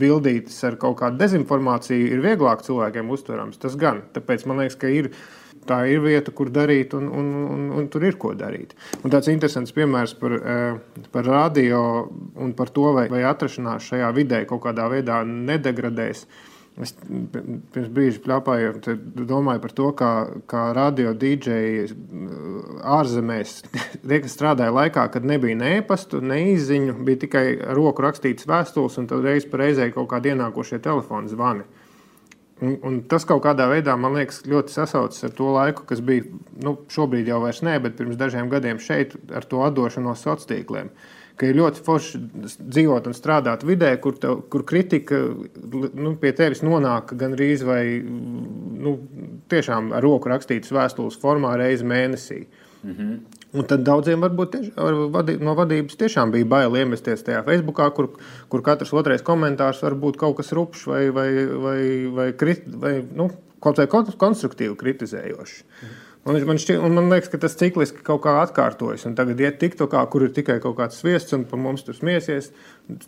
[SPEAKER 2] bildītes ar kaut kādu dezinformāciju ir vieglāk cilvēkiem uztverams, tas gan. Tāpēc man liekas, ka ir tā ir vieta, kur darīt, un, un, un, un tur ir ko darīt. Un tāds interesants piemērs par, eh, par radio un par to, vai, vai atrašanās šajā vidē kaut kādā veidā nedegradēs. Es pirms brīža plakāju, domāju par to, kā, kā radio dīdžeji ārzemēs tie, kas strādāja laikā, kad nebija ne e-pastu, ne izziņu, bija tikai roku rakstīts vēstules, un tad reiz pa reizē kaut kādi ienākošie telefoni zvani. Un, un tas kaut kādā veidā, man liekas, ļoti sasaucas ar to laiku, kas bija nu, šobrīd jau vairs nē, bet pirms dažiem gadiem šeit ar to atdošanos sociāliem tīkliem. Ka ir ļoti forši dzīvot un strādāt vidē, kur, tev, kur kritika nu, pie tevis nonāk gan rīz vai nu, tiešām ar roku rakstītas vēstules formā reizi mēnesī. Mm -hmm. Un tad daudziem varbūt tieši, vadī, no vadības tiešām bija bail iemesties tajā Facebookā, kur, kur katrs otrais komentārs var būt kaut kas rupšs vai, vai, vai, vai, krit, vai nu, kaut vai konstruktīvi kritizējošs. Mhm. Man, man, šķiet, man liekas, ka tas cikliski kaut kā atkārtojas. Un tagad iet TikTokā, kur ir tikai kaut kāds sviests un par mums tur smiesies.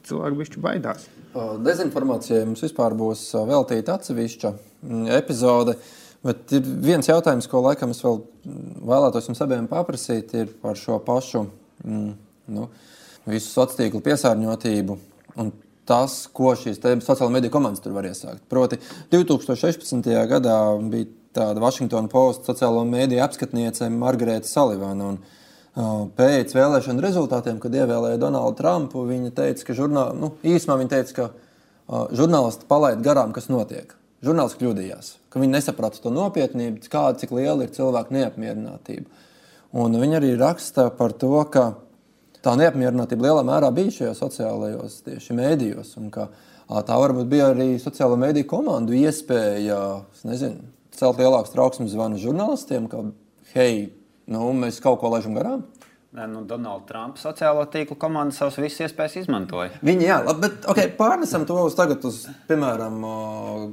[SPEAKER 2] Cilvēki bišķi baidās.
[SPEAKER 1] Dezinformācijai mums vispār būs veltīta atsevišķa mm, epizode. Bet ir viens jautājums, ko laikam es vēl vēlētos jums abiem paprasīt, ir par šo pašu mm, nu, visu sociālo tīklu piesārņotību. Tas, ko šīs sociālās mediju komandas tur var iesākt. Proti, 2016. gadā bija tāda Washington Post sociālo mēdīju apskatniece Margarita Salivana. Un, uh, pēc vēlēšanu rezultātiem, kad ievēlēja Donaldu Trumpu, viņa teica, ka žurnāl, nu, īsumā viņa teica, ka uh, žurnālisti palaid garām, kas notiek. Žurnālisti kļūdījās, ka viņi nesaprata to nopietnību, kāda cik liela ir cilvēku neapmierinātība. Un viņa arī raksta par to, ka tā neapmierinātība lielā mērā bija šajos sociālajos mēdījos. Tā varbūt bija arī sociālo mediju komandu iespēja, nezinu, celt lielāku trauksmes zvanu žurnālistiem, ka, hei, nu, mēs kaut ko laižam garām?
[SPEAKER 3] Nu, Donalda Trumpa sociālo tīklu komanda savas visas iespējas izmantoja.
[SPEAKER 1] Viņi, jā, labi, bet okay, pārnesam to uz tagad, uz, piemēram,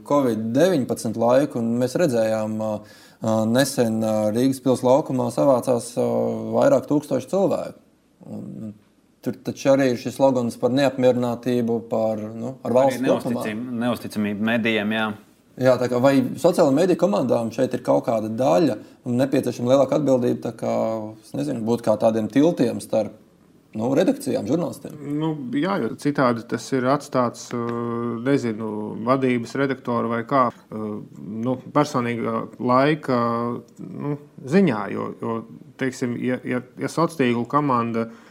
[SPEAKER 1] Covid-19 laiku, mēs redzējām, nesen Rīgas pilsētas laukumā savācās vairāk tūkstoši cilvēku. Un, Tur taču arī ir šis slogans par neapmierinātību, par nu, valsts
[SPEAKER 3] neusticamību, neusticamību medijiem. Jā.
[SPEAKER 1] Jā, kā, vai sociālajā mediju komandām šeit ir kaut kāda daļa un nepieciešama lielāka atbildība, kā, nezinu, būt kā tādiem tiltiem starp nu, redakcijām, žurnālistiem?
[SPEAKER 2] Nu, jā, jo citādi tas ir atstāts nezinu, vadības redaktora vai kā nu, personīgā laika nu, ziņā. Jo, jo teiksim, ja, ja, ja sociālā tīkla komanda ir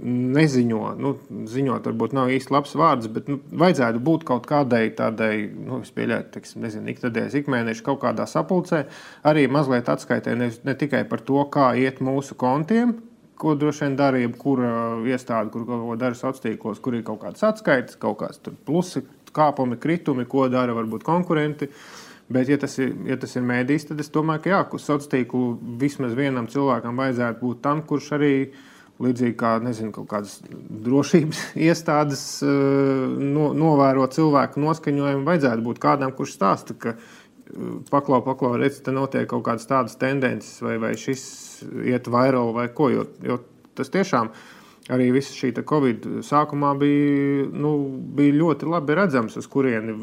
[SPEAKER 2] neziņo. Nu, ziņot, varbūt nav īsti labs vārds, bet nu, vajadzētu būt kaut kādai tādai, nu, pieļauju, teiksim, nezinu, ikdienas, ikmēneša kaut kādā sapulcē, arī mazliet atskaitē ne, ne tikai par to, kā iet mūsu kontiem. Ko droši vien dara jebkura iestāde, kur kaut ko dara sociālos tīklos, kur ir kaut kādas atskaites, kaut kāds plusi, kāpumi, kritumi, ko dara varbūt konkurenti. Bet, ja tas ir, ja tas ir mēdījis, tad es domāju, ka jā, sociālo tīklu vismaz vienam cilvēkam vajadzētu būt tam, kurš arī ir Līdzīgi kā nezinu, kaut kādas drošības iestādes eh, no, novēro cilvēku noskaņojumu, vajadzētu būt kādam, kurš stāsta, ka eh, paklau, paklau, redz, te notiek kaut kādas tādas tendences, vai, vai šis iet vairāk vai ko. Jo, jo tas tiešām arī viss šī Covid sākumā bija, nu, bija ļoti labi redzams, uz kurieni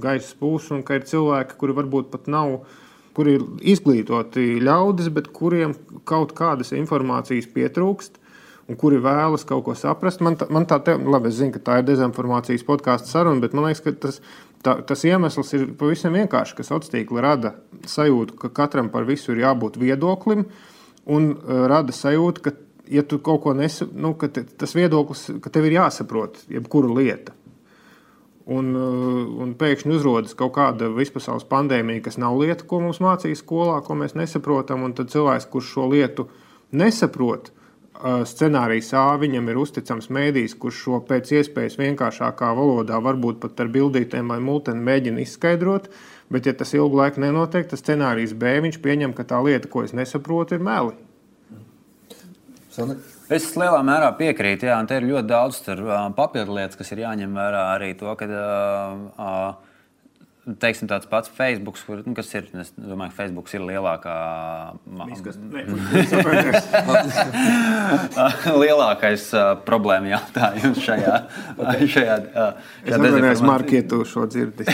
[SPEAKER 2] gaisa pūs, un ka ir cilvēki, kuri varbūt pat nav. Kuri ir izglītoti ļaudis, bet kuriem kaut kādas informācijas pietrūkst, un kuri vēlas kaut ko saprast. Man, tā, man tā, te, labi, es zinu, ka tā ir dezinformācijas podkāstu saruna, bet man liekas, ka tas, tā, tas iemesls ir pavisam vienkārši, ka sociālā tīkla rada sajūtu, ka katram par visu ir jābūt viedoklim, un uh, rada sajūtu, ka, ja tu kaut ko nesaproti, nu, te, tas viedoklis, ka tev ir jāsaprot jebkura lieta. Un, uh, un pēkšņi uzrodas kaut kāda vispasaules pandēmija, kas nav lieta, ko mums mācīja skolā, ko mēs nesaprotam. Tad cilvēks, kurš šo lietu nesaprot, scenārijs A viņam ir uzticams mēdījis, kurš šo pēc iespējas vienkāršākā valodā, varbūt pat ar bildītēm vai multeni mēģina izskaidrot. Bet, ja tas ilgu laiku nenotiek, tad scenārijs B viņš pieņem, ka tā lieta, ko es nesaprotu, ir meli.
[SPEAKER 3] Es lielā mērā piekrītu, jā, un te ir ļoti daudz papildu lietas, kas ir jāņem vērā arī to, ka. Uh, uh, teiksim, tāds pats Facebook, kur, nu, kas ir, es domāju, Facebook ir lielākā. lielākais uh, problēma jautājums šajā.
[SPEAKER 2] Okay. šajā, uh, šajā es atvainojos, Mark, ja tu šo dzirdi.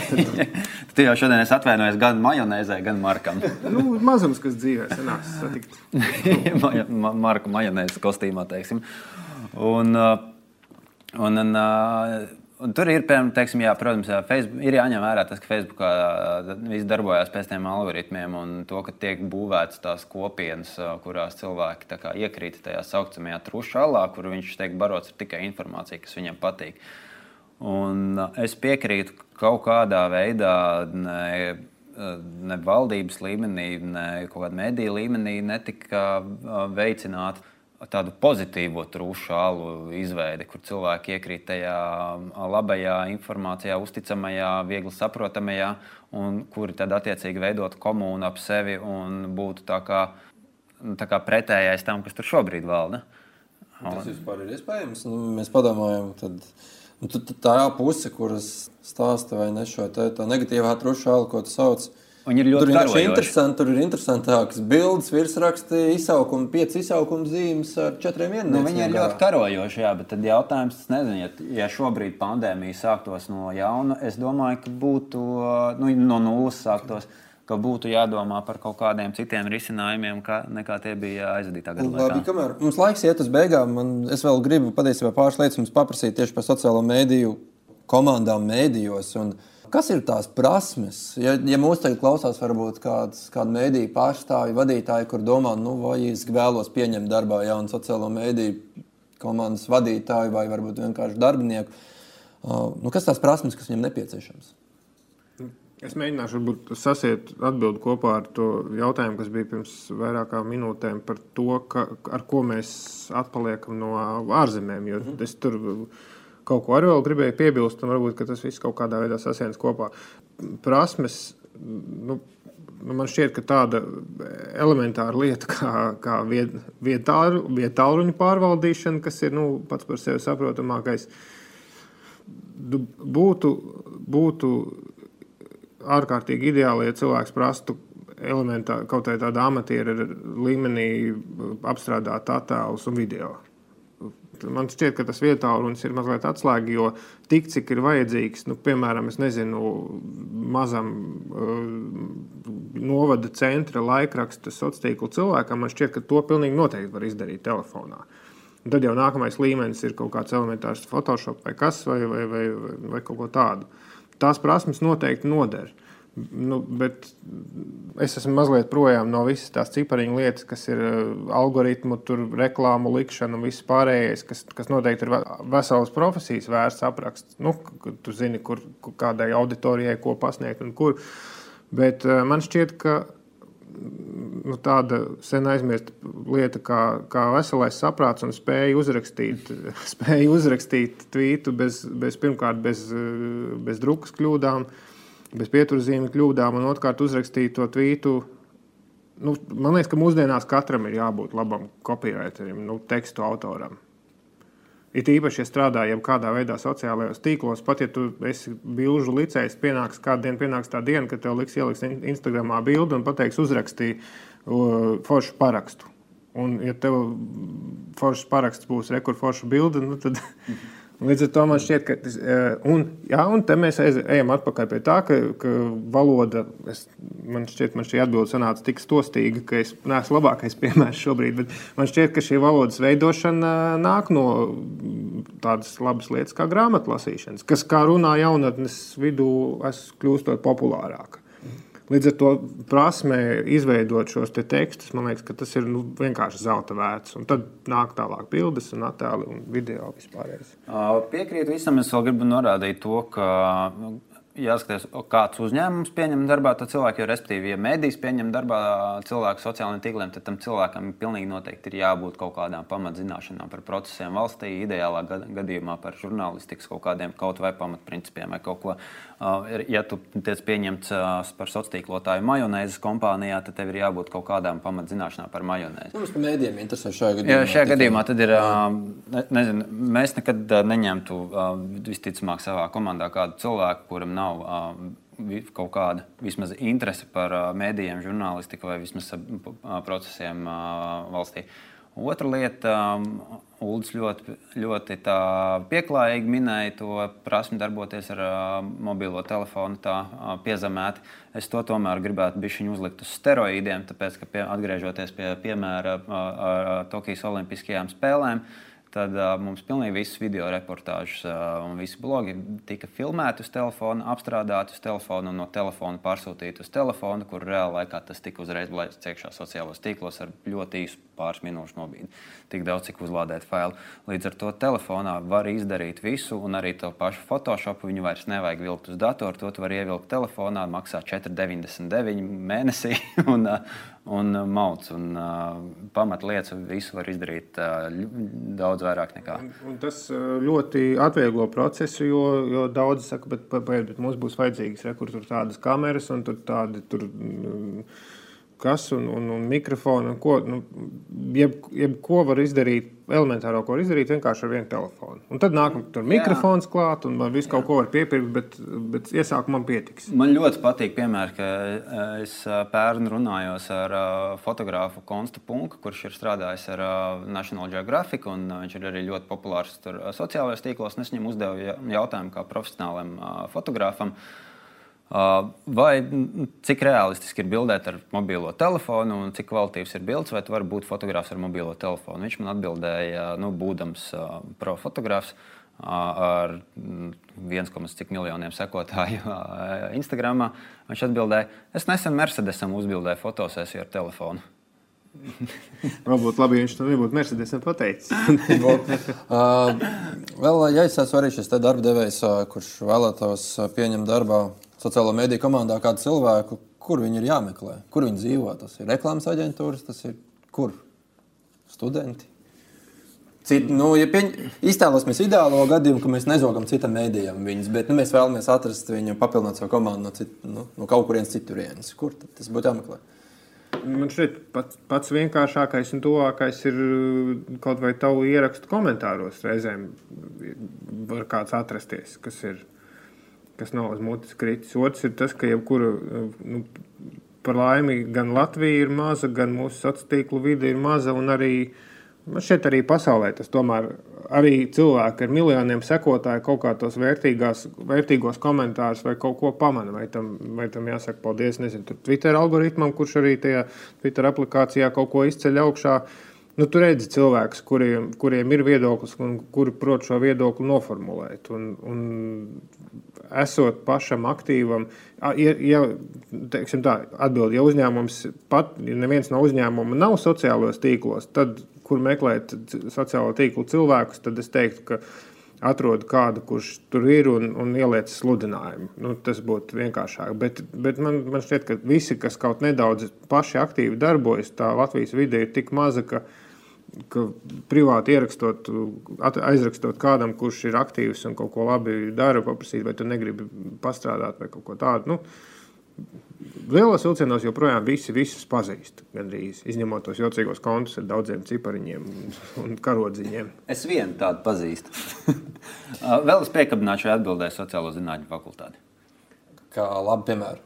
[SPEAKER 3] tu jau šodien esi atvainojies gan majonēzē, gan Markam.
[SPEAKER 2] nu, mazums, kas dzīvē sanāks satikt.
[SPEAKER 3] Marka majonēzes kostīmā, teiksim. Un, uh, un, un, uh, Un tur ir, piemēram, teiksim, jā, protams, jā, Facebook, ir jāņem vērā tas, ka Facebookā viss darbojas pēc tiem algoritmiem un to, ka tiek būvētas tās kopienas, kurās cilvēki kā, iekrīt tajā saucamajā trušālā, kur viņš tiek barots ar tikai informāciju, kas viņam patīk. Un es piekrītu kaut kādā veidā. Ne, ne valdības līmenī, ne kaut kādā mediju līmenī netika veicināta tādu pozitīvo trūšu alu izveidi, kur cilvēki iekrīt tajā labajā informācijā, uzticamajā, viegli saprotamajā, un kuri tad attiecīgi veidot komunu ap sevi un būtu tā kā nu, pretējais tam, kas tur šobrīd valda.
[SPEAKER 1] Tas vispār ir iespējams. Nu, mēs padomājam, tad, nu, tā ir puse, kuras stāsta vai ne šo te, negatīvā trušālu, ko tu sauc.
[SPEAKER 3] Viņi ir ļoti
[SPEAKER 1] tur interesanti. Tur ir interesantākas bildes, virsraksti, izsaukumi, pieci izsaukuma zīmes ar četriem vienībiem.
[SPEAKER 3] Nu, viņi ir ļoti karojoši, jā, bet tad jautājums, nezinu, ja, ja šobrīd pandēmija sāktos no jauna, es domāju, ka būtu nu, no nulles sāktos. Ka būtu jādomā par kaut kādiem citiem risinājumiem, kā, nekā tie bija aizvadītā gada
[SPEAKER 1] laikā. Labi, kamēr mums laiks iet uz beigām, man, es vēl gribu patiesībā pāris lietas paprasīt tieši par sociālo mēdīju komandām mēdījos. Un, uh, Kas ir tās prasmes? Ja, ja mūsu tagad klausās, varbūt kāds, kāda mēdīņa pārstāvja, vadītāji, kur domā, nu, vai es vēlos pieņemt darbā jaunu sociālo mēdīju komandas vadītāju vai varbūt vienkārši darbinieku. Nu, kas tās prasmes, kas viņam nepieciešams?
[SPEAKER 2] Es mēģināšu varbūt, sasiet atbildi kopā ar to jautājumu, kas bija pirms vairākām minūtēm par to, ka, ar ko mēs atpaliekam no ārzemēm. Jo -hmm. es tur kaut ko arī vēl gribēju piebilst, un varbūt tas viss kaut kādā veidā sasienas kopā. Prasmes, nu, nu man šķiet, ka tāda elementāra lieta kā, kā vietāluņu pārvaldīšana, kas ir nu, pats par sevi saprotamākais, būtu, būtu ārkārtīgi ideāli, ja cilvēks prastu elementāri kaut kādā amatieru līmenī apstrādāt attēlus un video. Man šķiet, ka tas vietālunis ir mazliet atslēga, jo tik cik ir vajadzīgs, nu, piemēram, nezinu, mazam uh, novada centra laikraksta sociālo tīklu cilvēkam, man šķiet, ka to pilnīgi noteikti var izdarīt telefonā. Un tad jau nākamais līmenis ir kaut kāds elementārs Photoshop vai kas, vai, vai, vai, vai kaut ko tādu. Tās prasmes noteikti noder. Nu, bet es esmu mazliet projām no visas tās cipariņu lietas, kas ir eh, algoritmu, tur, reklāmu likšana un viss pārējais, kas, kas noteikti ir veselas profesijas vērts apraksts. Nu, tu zini, kur, kur kādai auditorijai ko pasniegt un kur. Bet eh, man šķiet, ka nu, tāda sen aizmirsta lieta, kā, kā veselais saprāts un spēja uzrakstīt, spēja uzrakstīt tvītu bez, bez pirmkārt bez, eh, bez drukas kļūdām. Uh, bez pieturzīmju kļūdām, un otrkārt uzrakstīt to tvītu. Nu, man liekas, ka mūsdienās katram ir jābūt labam copywriterim, nu, tekstu autoram. It īpaši, ja strādājam kādā veidā sociālajos tīklos, pat ja tu esi bilžu licējis, pienāks kāda diena, pienāks tā diena, kad tev liks ieliks Instagramā bildi un pateiks, uzrakstīji uh, foršu parakstu. Un, ja tev foršs paraksts būs rekurforša bilde, nu, tad Līdz ar to man šķiet, ka tas, eh, un, jā, un te mēs ejam atpakaļ pie tā, ka, ka valoda, es, man šķiet, man šī atbilde sanāca tik stostīga, ka es neesmu labākais piemērs šobrīd, bet man šķiet, ka šī valodas veidošana nāk no tādas labas lietas kā grāmatlasīšanas, kas, kā runā jaunatnes vidū, kļūstot populārāka. Līdz ar to prasme izveidot šos te tekstus, man liekas, tas ir nu, vienkārši zelta vērts. Un tad nāk tālāk bildes, un attēli un video vispārējais.
[SPEAKER 3] Piekrītu visam, es vēl gribu norādīt to, ka jāskatās, kāds uzņēmums pieņem darbā to cilvēku. Jo, respektīvi, ja mēdīs pieņem darbā cilvēku sociālajiem tīkliem, tad tam cilvēkam pilnīgi noteikti ir jābūt kaut kādām pamatzināšanām par procesiem valstī, ideālā gadījumā par žurnālistikas kaut kādiem kaut vai pamatprincipiem vai kaut ko. Ja tu tiec pieņemts par sociālo tīklotāju majonēzes kompānijā, tad tev ir jābūt kaut kādām pamatzināšanām par majonēzi.
[SPEAKER 1] Mums par mēdījiem interesē šajā gadījumā.
[SPEAKER 3] Jā, šajā gadījumā tad ir, nezinu, mēs nekad neņemtu visticamāk savā komandā kādu cilvēku, kuram nav uh, kaut kāda vismaz interese par uh, mēdījiem, žurnālistiku vai vismaz uh, procesiem uh, valstī. Otra lieta, um, Ulas ļoti, ļoti pieklājīgi minēja to prasmi darboties ar uh, mobilo telefonu, tā uh, piezemēti. Es to tomēr gribētu bišķiņu uzlikt uz steroīdiem, tāpēc, ka pie, atgriežoties pie piemēra uh, ar Tokijas Olimpiskajām spēlēm, uh, tad uh, mums pilnīgi visas video reportāžas uh, un visi blogi tika filmēti uz telefona, apstrādāti uz telefona un no telefona pārsūtīti uz telefonu, kur reāli laikā tas tika uzreiz laists iekšā sociālajos tīklos ar ļoti īsu pāris minūšu nobīdi. Tik daudz, cik uzlādēt failu. Līdz ar to telefonā var izdarīt visu, un arī to pašu Photoshop viņu vairs nevajag vilkt uz datoru. To var ievilkt telefonā, maksā 4,99 mēnesī. un, un mauts. Un, uh, pamatlietas visu var izdarīt uh, daudz vairāk nekā.
[SPEAKER 2] Un, un tas ļoti atvieglo procesu, jo, jo daudzi saka, bet, bet, bet mums būs vajadzīgas rekur, tādas kameras un tur tādi. Tur, kas un, un, un mikrofonu. Un ko, nu, jeb, jeb ko var izdarīt, elementāro ko var izdarīt vienkārši ar vienu telefonu. Un tad nāk tur mikrofons klāt, un man visu kaut ko var piepirkt, bet, bet iesākumā man pietiks.
[SPEAKER 3] Man ļoti patīk, piemēram, ka es pērn runājos ar fotografu Konstu Punku, kurš ir strādājis ar National Geographic, un viņš ir arī ļoti populārs sociālajos tīklos. Es viņam uzdevu jautājumu kā profesionālam fotografam. Vai cik realistiski ir bildēt ar mobilo telefonu, un cik kvalitīvs ir bildes, vai tu vari būt fotogrāfs ar mobilo telefonu? Viņš man atbildēja, nu, būdams profotogrāfs ar 1,5 miljoniem sekotāju Instagram. Viņš atbildēja, es nesen Mercedesam uzbildēju fotosesiju ar telefonu.
[SPEAKER 2] Varbūt labi, ja viņš to nebūtu Mercedesam pateicis.
[SPEAKER 1] uh, vēl, ja es esmu arī šis darba devējs, kurš vēlētos pieņemt darbā sociālo mediju komandā kādu cilvēku, kur viņi ir jāmeklē, kur viņi dzīvo. Tas ir reklāmas aģentūras, tas ir kur studenti. Cit, nu, ja pieņ... Iztēlosimies ideālo gadījumu, ka mēs nezogam citam mēdījam viņus, bet nu, mēs vēlamies atrast viņu, papildināt savu komandu no, cit, nu, no kaut kurienes citurienes. Kur tas būtu jāmeklē?
[SPEAKER 2] Man šķiet, pats, pats vienkāršākais un tuvākais ir kaut vai tavu ierakstu komentāros. Reizēm var kāds atrasties, kas ir kas nav uz mutes kritis. Otrs ir tas, ka jebkura, nu, par laimi, gan Latvija ir maza, gan mūsu sociālo tīklu vide ir maza. Arī, šeit arī pasaulē tas tomēr arī cilvēki ar miljoniem sekotāju kaut kā tos vērtīgos komentārus vai kaut ko pamana. Vai tam, vai tam jāsaka paldies, nezinu, Twitter algoritmam, kurš arī tajā Twitter aplikācijā kaut ko izceļ augšā. Nu, tur redzi cilvēkus, kuriem, kuriem ir viedoklis un kuri prot šo viedokli noformulēt. Un, un esot pašam aktīvam, ja, ja, tā, atbild, ja uzņēmums pat, ja neviens no uzņēmuma nav sociālajos tīklos, tad, kur meklēt sociālo tīklu cilvēkus, tad es teiktu, ka atrod kādu, kurš tur ir un, un ieliec sludinājumu. Nu, tas būtu vienkāršāk. Bet, bet man, man šķiet, ka visi, kas kaut nedaudz paši aktīvi darbojas, tā Latvijas vide ir tik maza, ka viņi ka privāti ierakstot, aizrakstot kādam, kurš ir aktīvs un kaut ko labi dara, paprasīt, vai tu negribi pastrādāt vai kaut ko tādu. Nu, Lielos vilcienos joprojām visi visus pazīst. Gandrīz, izņemot tos jocīgos kontus ar daudziem cipariņiem un karodziņiem.
[SPEAKER 3] Es vienu tādu pazīstu. Vēl es piekabināšu atbildēju sociālo zinātņu fakultāti.
[SPEAKER 1] Kā labi piemēru.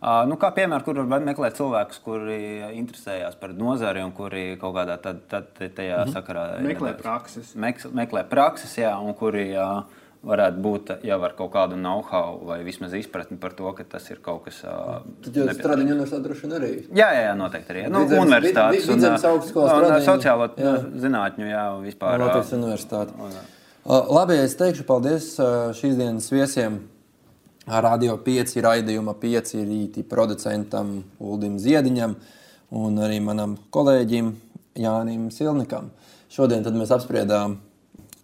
[SPEAKER 3] Uh, nu, kā piemēram, kur var meklēt cilvēkus, kuri interesējas par nozari un kuri kaut kādā tad, tad, tajā mm -hmm. sakarā
[SPEAKER 2] meklē prakses.
[SPEAKER 3] Mek, meklē prakses, jā, un kuri uh, varētu būt jau ar kaut kādu know-how vai vismaz izpratni par to, ka tas ir kaut kas.
[SPEAKER 1] Tad jūs strādājat universitātē droši vien arī?
[SPEAKER 3] Jā, jā, jā noteikti arī. Nu, Vidzemes, universitātes
[SPEAKER 1] un, un,
[SPEAKER 3] un sociālo jā. zinātņu, jā, vispār.
[SPEAKER 1] Latvijas universitāte. Un, labi, es teikšu paldies šīs dienas viesiem. Radio 5 raidījuma 5 rīti producentam Uldim Ziediņam un arī manam kolēģim Jānim Silnikam. Šodien mēs apspriedām,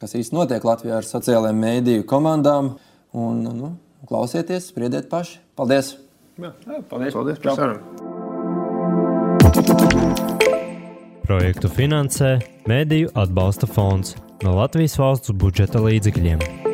[SPEAKER 1] kas īstenībā notiek Latvijā ar sociālajiem mēdīju komandām. Un, nu, klausieties, spriediet paši. Paldies!
[SPEAKER 2] Jā, jā, paldies! paldies par sarunu!
[SPEAKER 4] Projektu finansē Mēdīju atbalsta fonds no Latvijas valsts budžeta līdzekļiem.